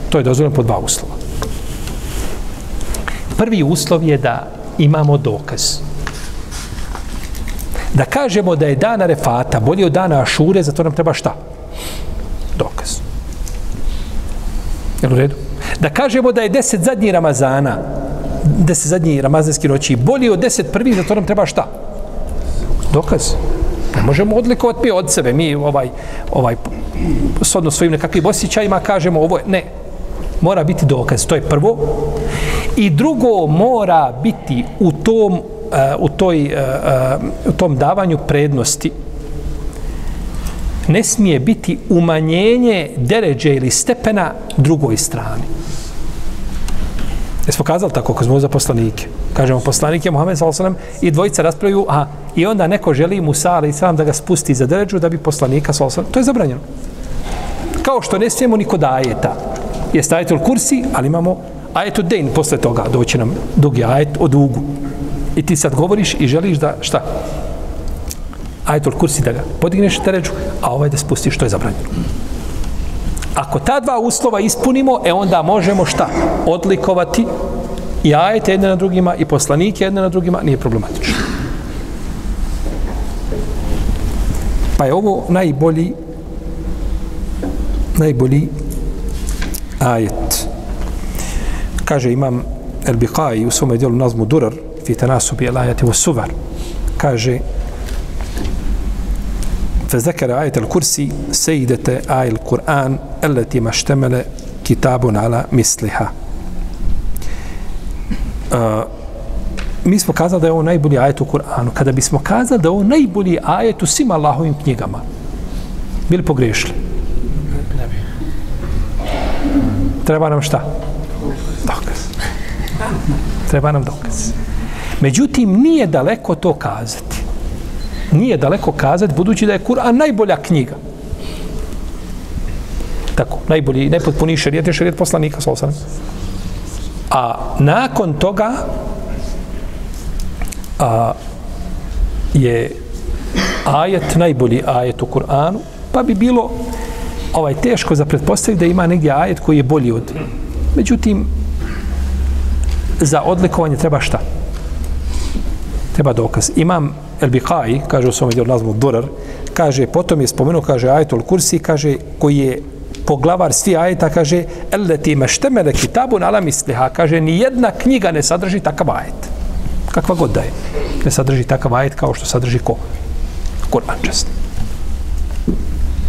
to je dozvoljeno po dva uslova. Prvi uslov je da imamo dokaz. Da kažemo da je dana refata bolji od dana ašure, zato nam treba šta? Dokaz. Jel u redu? Da kažemo da je deset zadnji Ramazana, deset zadnji ramazanski noći bolji od deset prvih, zato nam treba šta? Dokaz. Ne možemo odlikovati mi od sebe, mi ovaj, ovaj, sodno svojim nekakvim osjećajima kažemo ovo je, ne, mora biti dokaz, to je prvo. I drugo, mora biti u tom u, toj, e, e, u tom davanju prednosti ne smije biti umanjenje deređe ili stepena drugoj strani. Jesmo kazali tako, ako smo za poslanike. Kažemo, poslanik je Muhammed s.a.v. i dvojica raspravaju, a i onda neko želi Musa ali sam da ga spusti za deređu da bi poslanika s.a.v. To je zabranjeno. Kao što ne smijemo niko da ajeta. Jeste ajetul kursi, ali imamo ajetu dejn posle toga. Doći nam dugi ajet o dugu. I ti sad govoriš i želiš da, šta? Ajtul kursi da ga podigneš teređu, a ovaj da spustiš, što je zabranjeno. Ako ta dva uslova ispunimo, e onda možemo šta? Odlikovati i ajete jedne na drugima i poslanike jedne na drugima, nije problematično. Pa je ovo najbolji najbolji ajet. kaže imam El Biqai u svome dijelu nazmu Durar fi tanasubi elajati u suvar kaže فذكر آية الكرسي سيدة آية القرآن التي ما اشتمل كتاب على مثلها uh, mi smo kazali da je ovo najbolji ajet u Kur'anu. Kada bismo kazali da je ovo najbolji ajet u svim Allahovim knjigama, bili pogrešili? Ne bi. Treba nam šta? Dokaz. Treba nam dokaz. Međutim, nije daleko to kazati. Nije daleko kazati, budući da je Kur'an najbolja knjiga. Tako, najbolji, najpotpuniji šarijet je šarijet poslanika, sa A nakon toga a, je ajet, najbolji ajet u Kur'anu, pa bi bilo ovaj teško za pretpostaviti da ima negdje ajet koji je bolji od. Međutim, za odlikovanje treba šta? Treba dokaz. Imam El Biqai, kaže u svom nazvu Durar, kaže, potom je spomenuo, kaže, ajetul kursi, kaže, koji je poglavar svi ajeta, kaže, Elleti meštemele kitabun ala misliha, kaže, ni jedna knjiga ne sadrži takav ajet. Kakva god da je. Ne sadrži takav ajet kao što sadrži ko? Kur'an čest.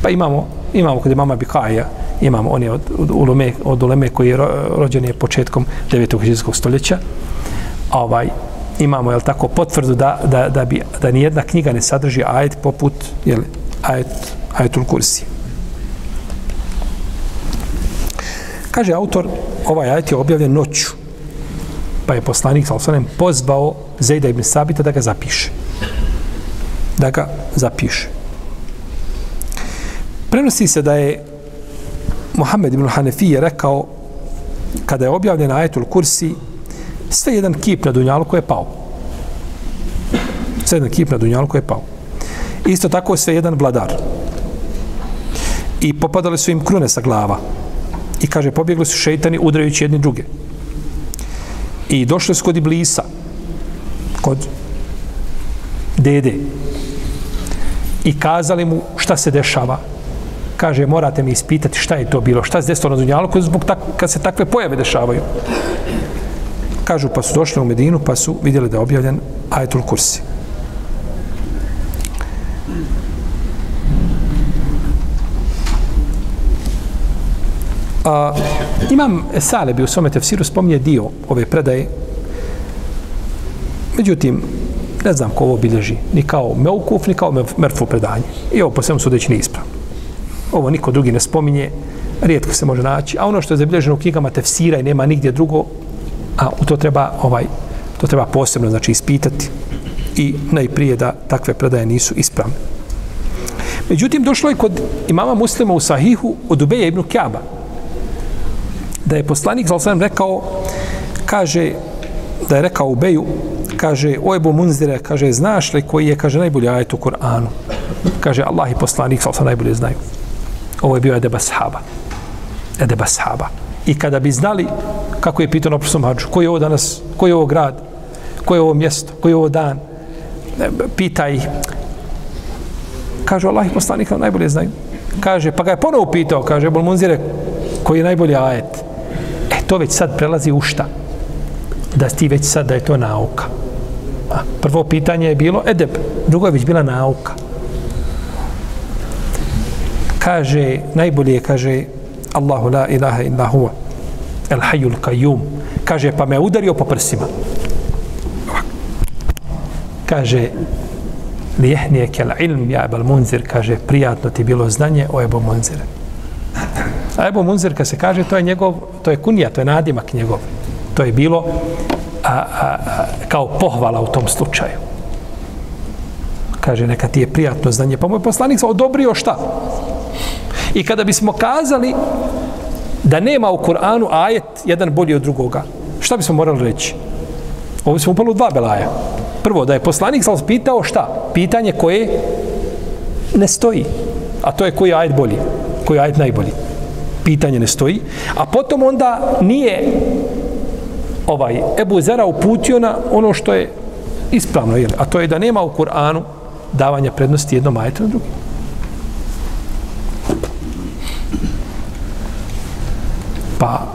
Pa imamo, imamo kod imama Bikaja, imamo on je od, od, uleme, od uleme koji je rođen je početkom 9. hiđarskog stoljeća. Ovaj, imamo, jel tako, potvrdu da, da, da, bi, da ni jedna knjiga ne sadrži ajet poput, jel, ajet, ajetul kursi. Kaže autor, ovaj ajet je objavljen noću. Pa je poslanik, sal pozvao Zejda ibn Sabita da ga zapiše. Da ga zapiše. Prenosi se da je Muhammed ibn Hanefije rekao kada je objavljen ajetul kursi sve jedan kip na dunjalu koji je pao. Sve jedan kip na dunjalu koji je pao. Isto tako sve jedan vladar. I popadale su im krune sa glava. I kaže, pobjegli su šeitani udrajući jedni druge. I došli su kod Iblisa, kod dede. I kazali mu šta se dešava. Kaže, morate mi ispitati šta je to bilo, šta se desilo na Dunjalu, zbog tak, kad se takve pojave dešavaju. Kažu, pa su došli u Medinu, pa su vidjeli da je objavljen Ajetul Kursi. A, imam Salebi u svome tefsiru spominje dio ove predaje. Međutim, ne znam ko ovo bilježi, ni kao Meukuf, ni kao Merfu predanje. I ovo po svemu sudeći nije ispravno. Ovo niko drugi ne spominje, rijetko se može naći. A ono što je zabilježeno u knjigama tefsira i nema nigdje drugo, a u to treba ovaj to treba posebno znači ispitati i najprije da takve predaje nisu ispravne. Međutim, došlo je kod imama muslima u Sahihu od Ubeja ibn Kjaba, da je poslanik za osam rekao, kaže, da je rekao Ubeju, kaže, o Ebu Munzire, kaže, znaš li koji je, kaže, najbolji ajet u Koranu? Kaže, Allah i poslanik za osam najbolje znaju. Ovo je bio Edeba Sahaba. Edeba Sahaba. I kada bi znali, kako je pitao na prošlom hađu, koji je ovo danas, koji je ovo grad, koji je ovo mjesto, koji je ovo dan, pita ih. Kaže, Allah i poslanik najbolje znaju. Kaže, pa ga je ponovo pitao, kaže, Ebu Munzire, koji je najbolji ajet? E, to već sad prelazi u šta? Da ti već sad da je to nauka. A, prvo pitanje je bilo edeb, drugo je već bila nauka. Kaže, najbolje kaže Allahu la ilaha illa huwa el hayyul qayyum. Kaže, pa me udario po prsima. Kaže, lijehnije kel ilm, ja ebal munzir, kaže, prijatno ti bilo znanje o ebo munzire. A Ebu Munzir, kad se kaže, to je njegov, to je kunija, to je nadimak njegov. To je bilo a, a, a, kao pohvala u tom slučaju. Kaže, neka ti je prijatno znanje. Pa moj poslanik se odobrio šta? I kada bismo kazali da nema u Kur'anu ajet jedan bolji od drugoga, šta bismo morali reći? Ovo smo upali u dva belaja. Prvo, da je poslanik sam pitao šta? Pitanje koje ne stoji. A to je koji ajet bolji? Koji ajet najbolji? pitanje ne stoji, a potom onda nije ovaj Ebu Zera uputio na ono što je ispravno, jel? a to je da nema u Kur'anu davanja prednosti jednom ajetu na drugim. Pa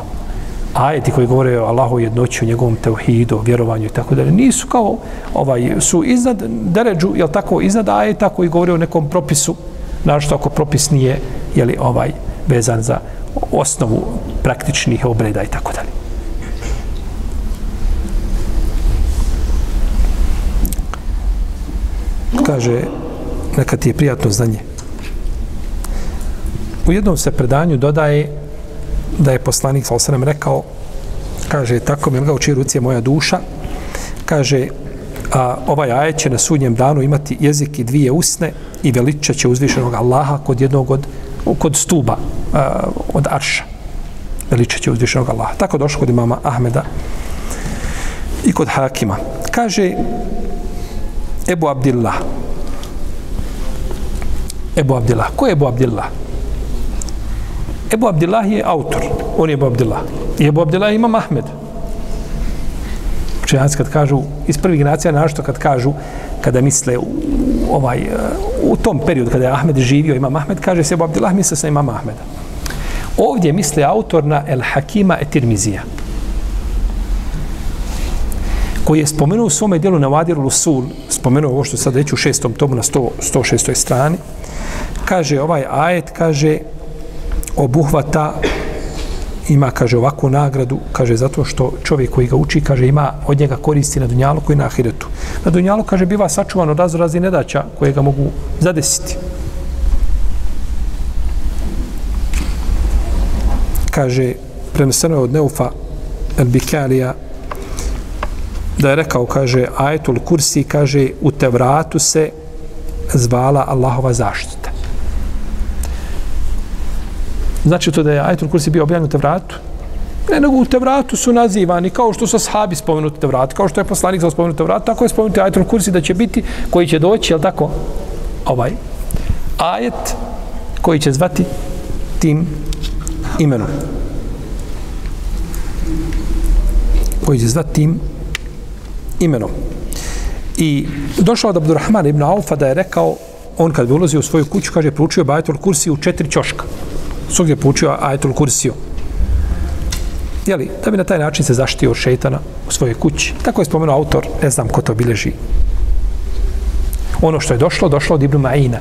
ajeti koji govore o Allahu jednoću, njegovom teuhidu, vjerovanju i tako dalje, nisu kao, ovaj, su iznad deređu, jel tako, iznad ajeta koji govore o nekom propisu, našto ako propis nije, jeli, ovaj, vezan za osnovu praktičnih obreda i tako dalje. Kaže, neka ti je prijatno znanje. U jednom se predanju dodaje da je poslanik sa osrem rekao kaže, tako mi ga uči ruci moja duša. Kaže, a ovaj ajet će na sudnjem danu imati jezik i dvije usne i veliča će uzvišenog Allaha kod jednog od, kod stuba a, od arša. Veliča će uzvišenog Allaha. Tako došlo kod imama Ahmeda i kod Hakima. Kaže Ebu Abdillah. Ebu Abdillah. Ko je Ebu Abdillah? Ebu Abdillah je autor. On je Ebu Abdillah. I Ebu Abdillah ima Mahmed. Učenjaci kad kažu, iz prvih generacija našto kad kažu, kada misle u, ovaj, u tom periodu kada je Ahmed živio, ima Mahmed, kaže se Ebu Abdillah, misle se ima Mahmeda. Ovdje misle autor na El Hakima Etirmizija koji je spomenuo u svome dijelu na Vadiru Lusul, spomenuo ovo što sad reći u šestom tomu na 100, 106. strani, kaže ovaj ajet, kaže, obuhvata ima, kaže, ovakvu nagradu, kaže, zato što čovjek koji ga uči, kaže, ima od njega koristi na dunjalu koji na ahiretu. Na dunjalu, kaže, biva sačuvan od razrazi nedaća koje ga mogu zadesiti. Kaže, preneseno je od Neufa Elbikalija da je rekao, kaže, ajetul kursi, kaže, u Tevratu se zvala Allahova zaštita. Znači to da je Ajetul Kursi bio objavljen u Tevratu? Ne, nego u Tevratu su nazivani kao što su sahabi spomenuti Tevrat, kao što je poslanik za spomenuti Tevrat, tako je spomenuti Ajetul Kursi da će biti, koji će doći, jel tako, ovaj ajet koji će zvati tim imenom. Koji će zvati tim imenom. I došao od Abdurrahmana ibn Aufa da je rekao, on kad bi ulazio u svoju kuću, kaže, proučio Ajetul Kursi u četiri ćoška svog je poučio ajetul kursiju. Jeli, da bi na taj način se zaštitio od šeitana u svojoj kući. Tako je spomenuo autor, ne znam ko to bileži. Ono što je došlo, došlo od Ibnu Ma'ina.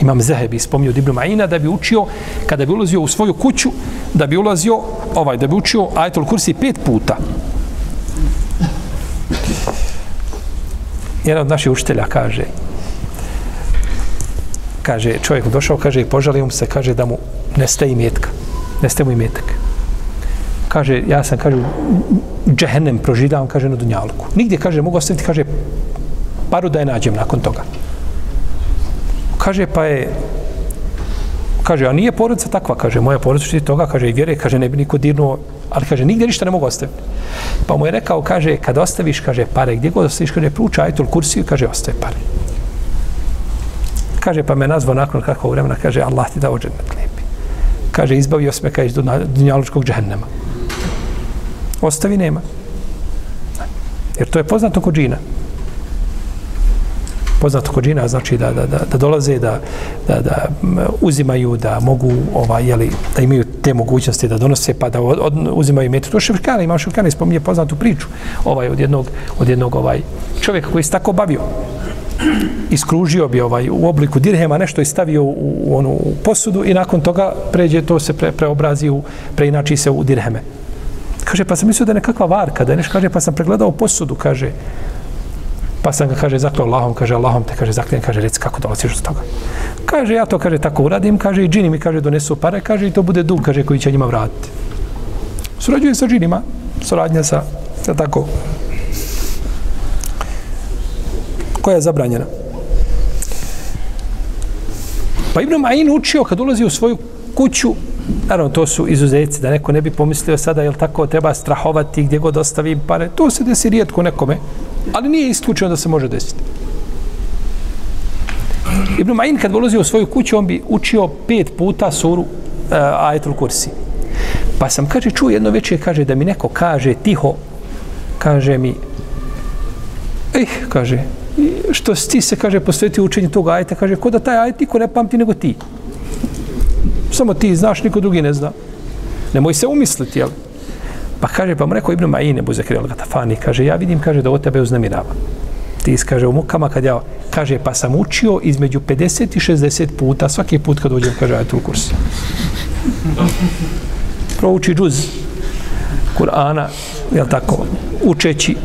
Imam Zehebi spomnio od Ibnu Ma'ina da bi učio, kada bi ulazio u svoju kuću, da bi ulazio, ovaj, da bi učio ajetul kursi pet puta. Jedan od naših učitelja kaže, kaže, čovjek došao, kaže, i požalio mu se, kaže, da mu nestaje imetka. Nestaje mu imetak. Kaže, ja sam, kaže, džehennem prožidavam, kaže, na Dunjalku. Nigdje, kaže, mogu ostaviti, kaže, paru da je nađem nakon toga. Kaže, pa je, kaže, a nije porodica takva, kaže, moja porodica što toga, kaže, i vjere, kaže, ne bi niko dirnuo, ali kaže, nigdje ništa ne mogu ostaviti. Pa mu je rekao, kaže, kad ostaviš, kaže, pare, gdje god ostaviš, kaže, pruča ajtul kursiju, kaže, ostaje pare kaže, pa me nazvao nakon kakvog vremena, kaže, Allah ti dao džennet lijepi. Kaže, izbavio se me kaj iz dunjalučkog džehennema. Ostavi nema. Jer to je poznato kod džina. Poznato kod džina znači da, da, da, da dolaze, da, da, da uzimaju, da mogu, ovaj, jeli, da imaju te mogućnosti da donose, pa da od, od, uzimaju metu. To je ševkana, imam ševkana, ispominje poznatu priču ovaj, od jednog, od jednog ovaj, čovjeka koji se tako bavio iskružio bi ovaj u obliku dirhema nešto i stavio u, u onu posudu i nakon toga pređe to se pre, preobrazi u preinači se u dirheme. Kaže pa sam mislio da je nekakva varka, da je nešto kaže pa sam pregledao posudu, kaže pa sam ga kaže zakleo Allahom, kaže Allahom te kaže zakljen, kaže reci kako dolaziš do toga. Kaže ja to kaže tako uradim, kaže i džini mi kaže donesu pare, kaže i to bude dug, kaže koji će njima vratiti. Surađuje sa džinima, suradnja sa, sa tako, koja je zabranjena. Pa Ibn Ma'in učio kad ulazi u svoju kuću, naravno to su izuzeci, da neko ne bi pomislio sada, jel tako, treba strahovati gdje god ostavim pare, to se desi rijetko nekome, ali nije isključeno da se može desiti. Ibn Ma'in kad ulazi u svoju kuću, on bi učio pet puta suru uh, Ajetul Kursi. Pa sam, kaže, čuo jedno večer, kaže, da mi neko kaže tiho, kaže mi, eh, kaže, što si ti se, kaže, posvetio učenju tog ajeta, kaže, ko da taj ajet niko ne pamti nego ti. Samo ti znaš, niko drugi ne zna. Nemoj se umisliti, jel? Pa kaže, pa mu rekao Ibn Ma'ine, Buzekri al-Gatafani, kaže, ja vidim, kaže, da o tebe uznemirava. Ti kaže u mukama kad ja, kaže, pa sam učio između 50 i 60 puta, svaki put kad uđem, kaže, ajetul kursi. Prouči džuz Kur'ana, jel tako, učeći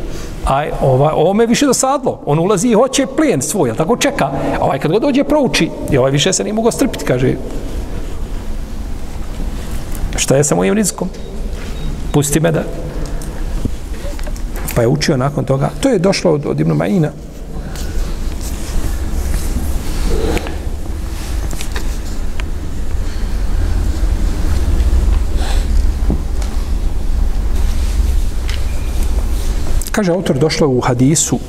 aj ovaj ovo me više dosadlo on ulazi i hoće plijen svoj jel tako čeka? Ovaj kad god dođe prouči i ovaj više se ne mogu strpiti kaže šta je sa mojim rizikom? Pusti me da pa je učio nakon toga. To je došlo od, od Ibn Majina. Kaže autor došlo u hadisu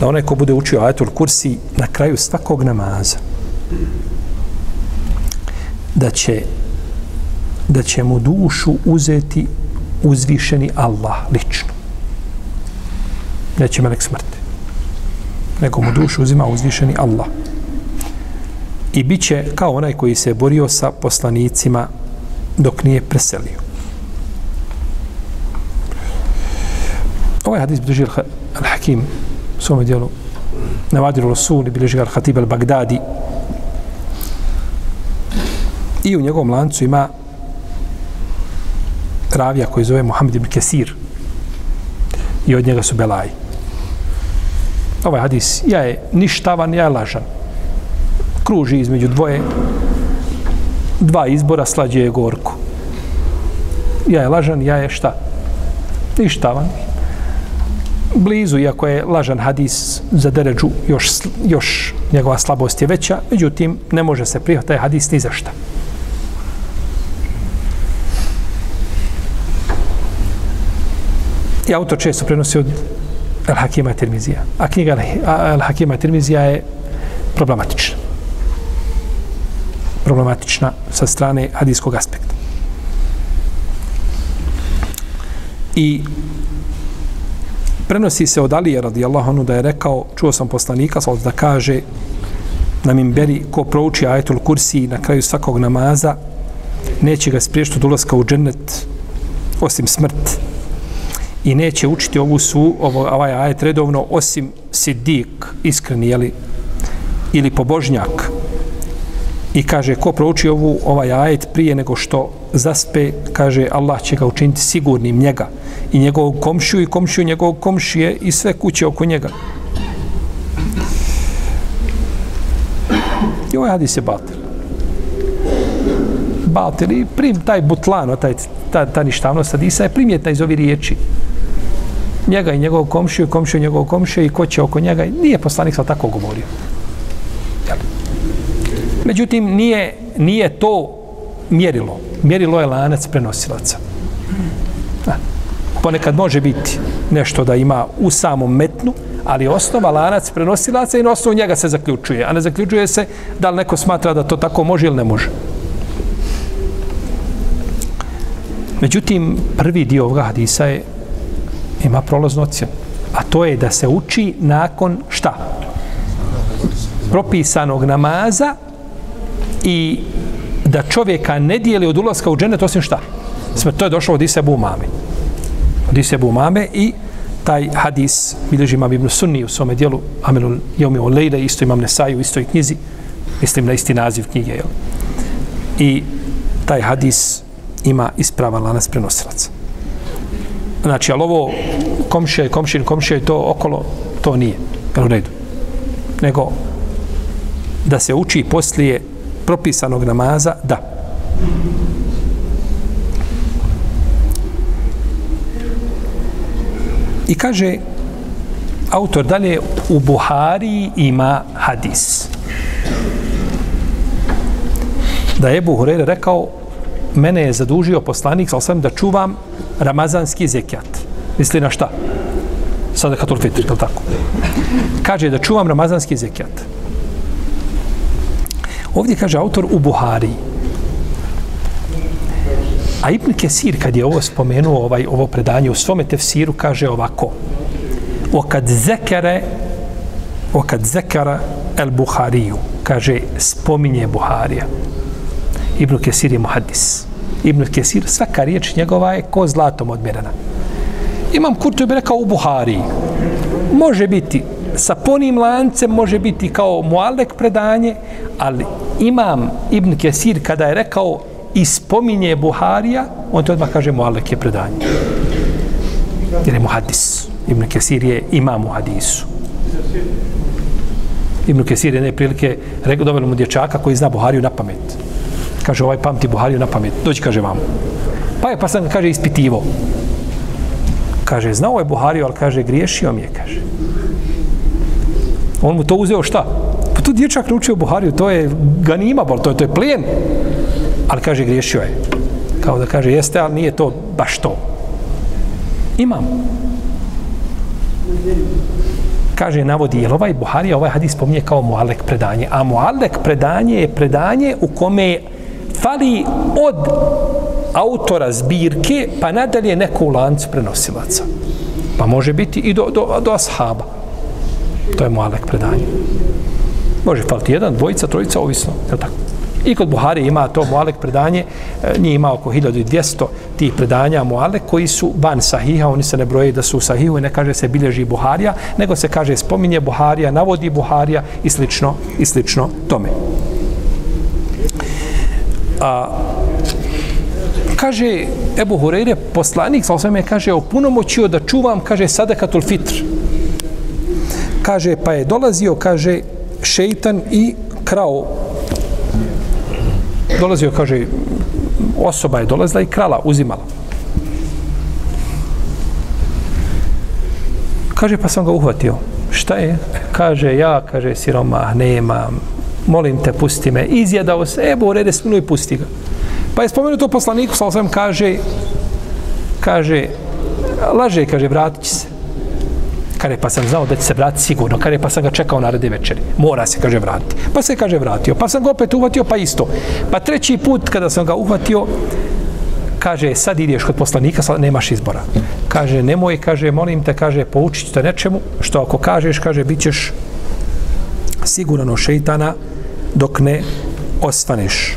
da onaj ko bude učio ajatul kursi na kraju svakog namaza da će da će mu dušu uzeti uzvišeni Allah lično. Neće melek smrti. Nego mu dušu uzima uzvišeni Allah. I bit će kao onaj koji se borio sa poslanicima dok nije preselio. Ovaj hadis bilježi al-Hakim u svome dijelu Navadiru Rasul i bilježi al-Hatib al-Bagdadi i u njegovom lancu ima ravija koji zove Muhammed ibn Kesir i od njega su Belaj. Ovaj hadis, ja je ništavan, ja je lažan. Kruži između dvoje, dva izbora, slađe je gorku. Ja je lažan, ja je šta? Ništavan. Blizu, iako je lažan hadis za deređu, još, još njegova slabost je veća, međutim, ne može se prihvatati hadis ni za šta. I autor često prenosi od El Hakima Tirmizija. A knjiga El Hakima Tirmizija je problematična. Problematična sa strane hadijskog aspekta. I prenosi se od Alije radijallahu anhu da je rekao, čuo sam poslanika, da kaže na mimberi ko prouči ajetul kursi na kraju svakog namaza, neće ga spriješiti od ulaska u džennet osim smrt i neće učiti ovu su, ovo, ovaj ajet redovno, osim sidik, iskreni, jeli, ili pobožnjak. I kaže, ko prouči ovu, ovaj ajet prije nego što zaspe, kaže, Allah će ga učiniti sigurnim njega i njegovog komšiju i komšiju njegovog komšije i sve kuće oko njega. I ovaj hadis je batil. Batil i prim taj butlan, taj, ta, ta ništavnost hadisa je primjetna iz ovi riječi njega i njegovog komšiju, komšiju njegovog komšiju i ko će oko njega. Nije poslanik sa tako govorio. Međutim, nije, nije to mjerilo. Mjerilo je lanac prenosilaca. Da. Ponekad može biti nešto da ima u samom metnu, ali osnova lanac prenosilaca i na osnovu njega se zaključuje. A ne zaključuje se da li neko smatra da to tako može ili ne može. Međutim, prvi dio ovoga hadisa je ima prolaznu ocjenu. A to je da se uči nakon šta? Propisanog namaza i da čovjeka ne dijeli od ulaska u dženet osim šta? Sve to je došlo od Isebu Umame. Od Isebu Umame i taj hadis bilježi imam Ibn Sunni u svome dijelu Amelul Jomi u isto imam Nesaju u istoj knjizi, mislim na isti naziv knjige. Jel? I taj hadis ima ispravan lanas prenosilaca. Znači, ali ovo komšije, komšin, komšije i to okolo, to nije. U redu. Nego da se uči poslije propisanog namaza, da. I kaže autor dalje u Buhari ima hadis. Da je Buhari rekao mene je zadužio poslanik, sa sam da čuvam ramazanski zekijat. Misli na šta? Sada katul fitr, je tako? Kaže da čuvam ramazanski zekijat. Ovdje kaže autor u Buhari. A Ibn Kesir, kad je ovo spomenuo, ovaj, ovo predanje u svome tefsiru, kaže ovako. O kad zekere, o kad zekara el Buhariju, kaže, spominje Buharija. Ibn Kesir je muhaddis. Ibn Kesir, svaka riječ njegova je ko zlatom odmjerena. Imam Kurtobi rekao u Buhari. Može biti sa ponim lancem, može biti kao mualek predanje, ali imam Ibn Kesir kada je rekao i spominje Buharija, on to odmah kaže mualek je predanje. Jer je muhadis. Ibn Kesir je imam u hadisu. Ibn Kesir je ne prilike rekao dobro mu dječaka koji zna Buhariju na pamet. Kaže, ovaj pamti Buhariju na pamet. Dođi, kaže vam. Pa je, pa sam kaže, ispitivo. Kaže, znao je Buhariju, ali kaže, griješio mi je, kaže. On mu to uzeo šta? Tu dječak naučio Buhariju, to je ganima, bol, to je, to je plijen. Ali kaže, griješio je. Kao da kaže, jeste, ali nije to baš to. Imam. Kaže, navodi, je ovaj Buharija, ovaj hadis spominje kao mualek predanje. A mualek predanje je predanje u kome fali od autora zbirke, pa nadalje neko u lancu prenosilaca. Pa može biti i do, do, do ashaba. To je mualek predanje. Može faliti jedan, dvojica, trojica, ovisno. Je tako? I kod Buhari ima to mualek predanje, e, nije ima oko 1200 tih predanja mualek koji su van sahiha, oni se ne broje da su u sahihu i ne kaže se bilježi Buharija, nego se kaže spominje Buharija, navodi Buharija i slično, i slično tome. A, kaže Ebu Hureyre, poslanik, sa osvame, kaže, opunomoćio da čuvam, kaže, sadakatul fitr. Kaže, pa je dolazio, kaže, šeitan i krao. Dolazio, kaže, osoba je dolazila i krala, uzimala. Kaže, pa sam ga uhvatio. Šta je? Kaže, ja, kaže, siroma, nemam, molim te, pusti me. Izjedao se, evo, rede sminu i pusti ga. Pa je spomenuto poslaniku, sa osam, kaže, kaže, laže, kaže, vratit će se. Kaže, pa sam znao da će se vratiti sigurno. Kaže, pa sam ga čekao na rade večeri. Mora se, kaže, vratiti. Pa se, kaže, vratio. Pa sam ga opet uhvatio, pa isto. Pa treći put, kada sam ga uhvatio, kaže, sad ideš kod poslanika, sad nemaš izbora. Kaže, nemoj, kaže, molim te, kaže, poučit te nečemu, što ako kažeš, kaže, bit ćeš siguran od šeitana dok ne osvaneš.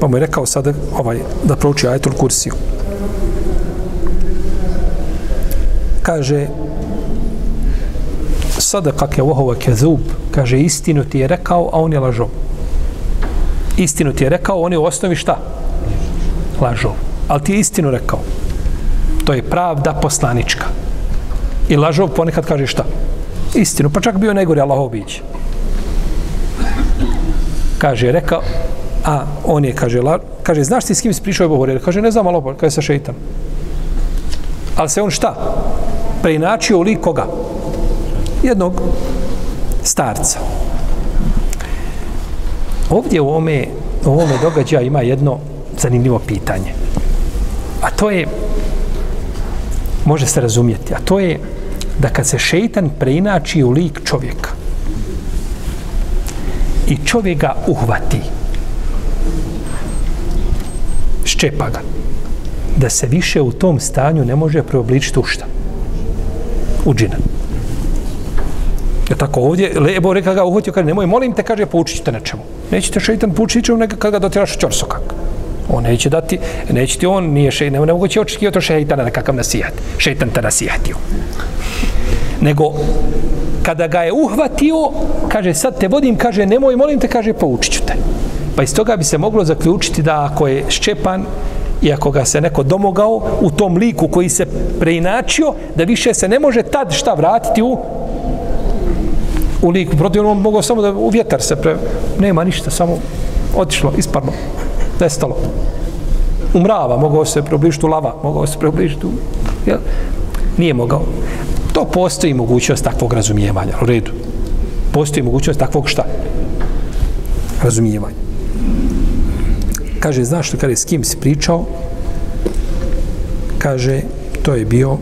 Pa mu je rekao sad ovaj, da prouči ajetul kursiju. Kaže, sada je vohova kezub, kaže, istinu ti je rekao, a on je lažov. Istinu ti je rekao, on je u osnovi šta? Lažov. Ali ti je istinu rekao. To je pravda poslanička. I lažov ponekad kaže šta? Istinu. Pa čak bio najgori Allahov bić. Kaže, rekao, a on je, kaže, la, kaže, znaš ti s kim si prišao Ebu Horeira? Kaže, ne znam, malo, kaže, sa šeitan. Ali se on šta? Preinačio u lik koga? Jednog starca. Ovdje u ovome, u ovome događaju ima jedno zanimljivo pitanje. A to je, može se razumjeti, a to je da kad se šeitan preinači u lik čovjeka i čovjek ga uhvati, ščepa ga, da se više u tom stanju ne može preobličiti u šta? U džina. Je tako ovdje, Lebo reka ga uhvatio, kaže, nemoj, molim te, kaže, poučit ćete nečemu. Nećete šeitan poučit ćemo neka kada ga dotiraš u čorsokak. On neće dati, neće ti on, nije šeitan, ne, ne će očekivati od šeitana nekakav nasijat. Šeitan te nasijatio. Nego, kada ga je uhvatio, kaže, sad te vodim, kaže, nemoj, molim te, kaže, poučit ću te. Pa iz toga bi se moglo zaključiti da ako je Šćepan i ako ga se neko domogao u tom liku koji se preinačio, da više se ne može tad šta vratiti u u liku. Protiv on mogao samo da u vjetar se pre... Nema ništa, samo otišlo, isparno, nestalo. U mrava, mogao se približiti u lava, mogao se približiti u... Jel? Nije mogao. To postoji mogućnost takvog razumijevanja, u redu. Postoji mogućnost takvog šta? Razumijevanja kaže, znaš što, kada je s kim si pričao, kaže, to je bio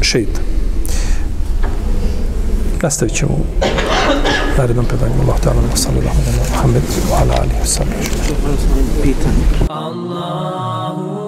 šeitan. Nastavit ćemo u narednom predanju. Allah ta'ala, sallallahu alaihi wa sallam, wa ala alihi wa sallam. Allahu, Allahu,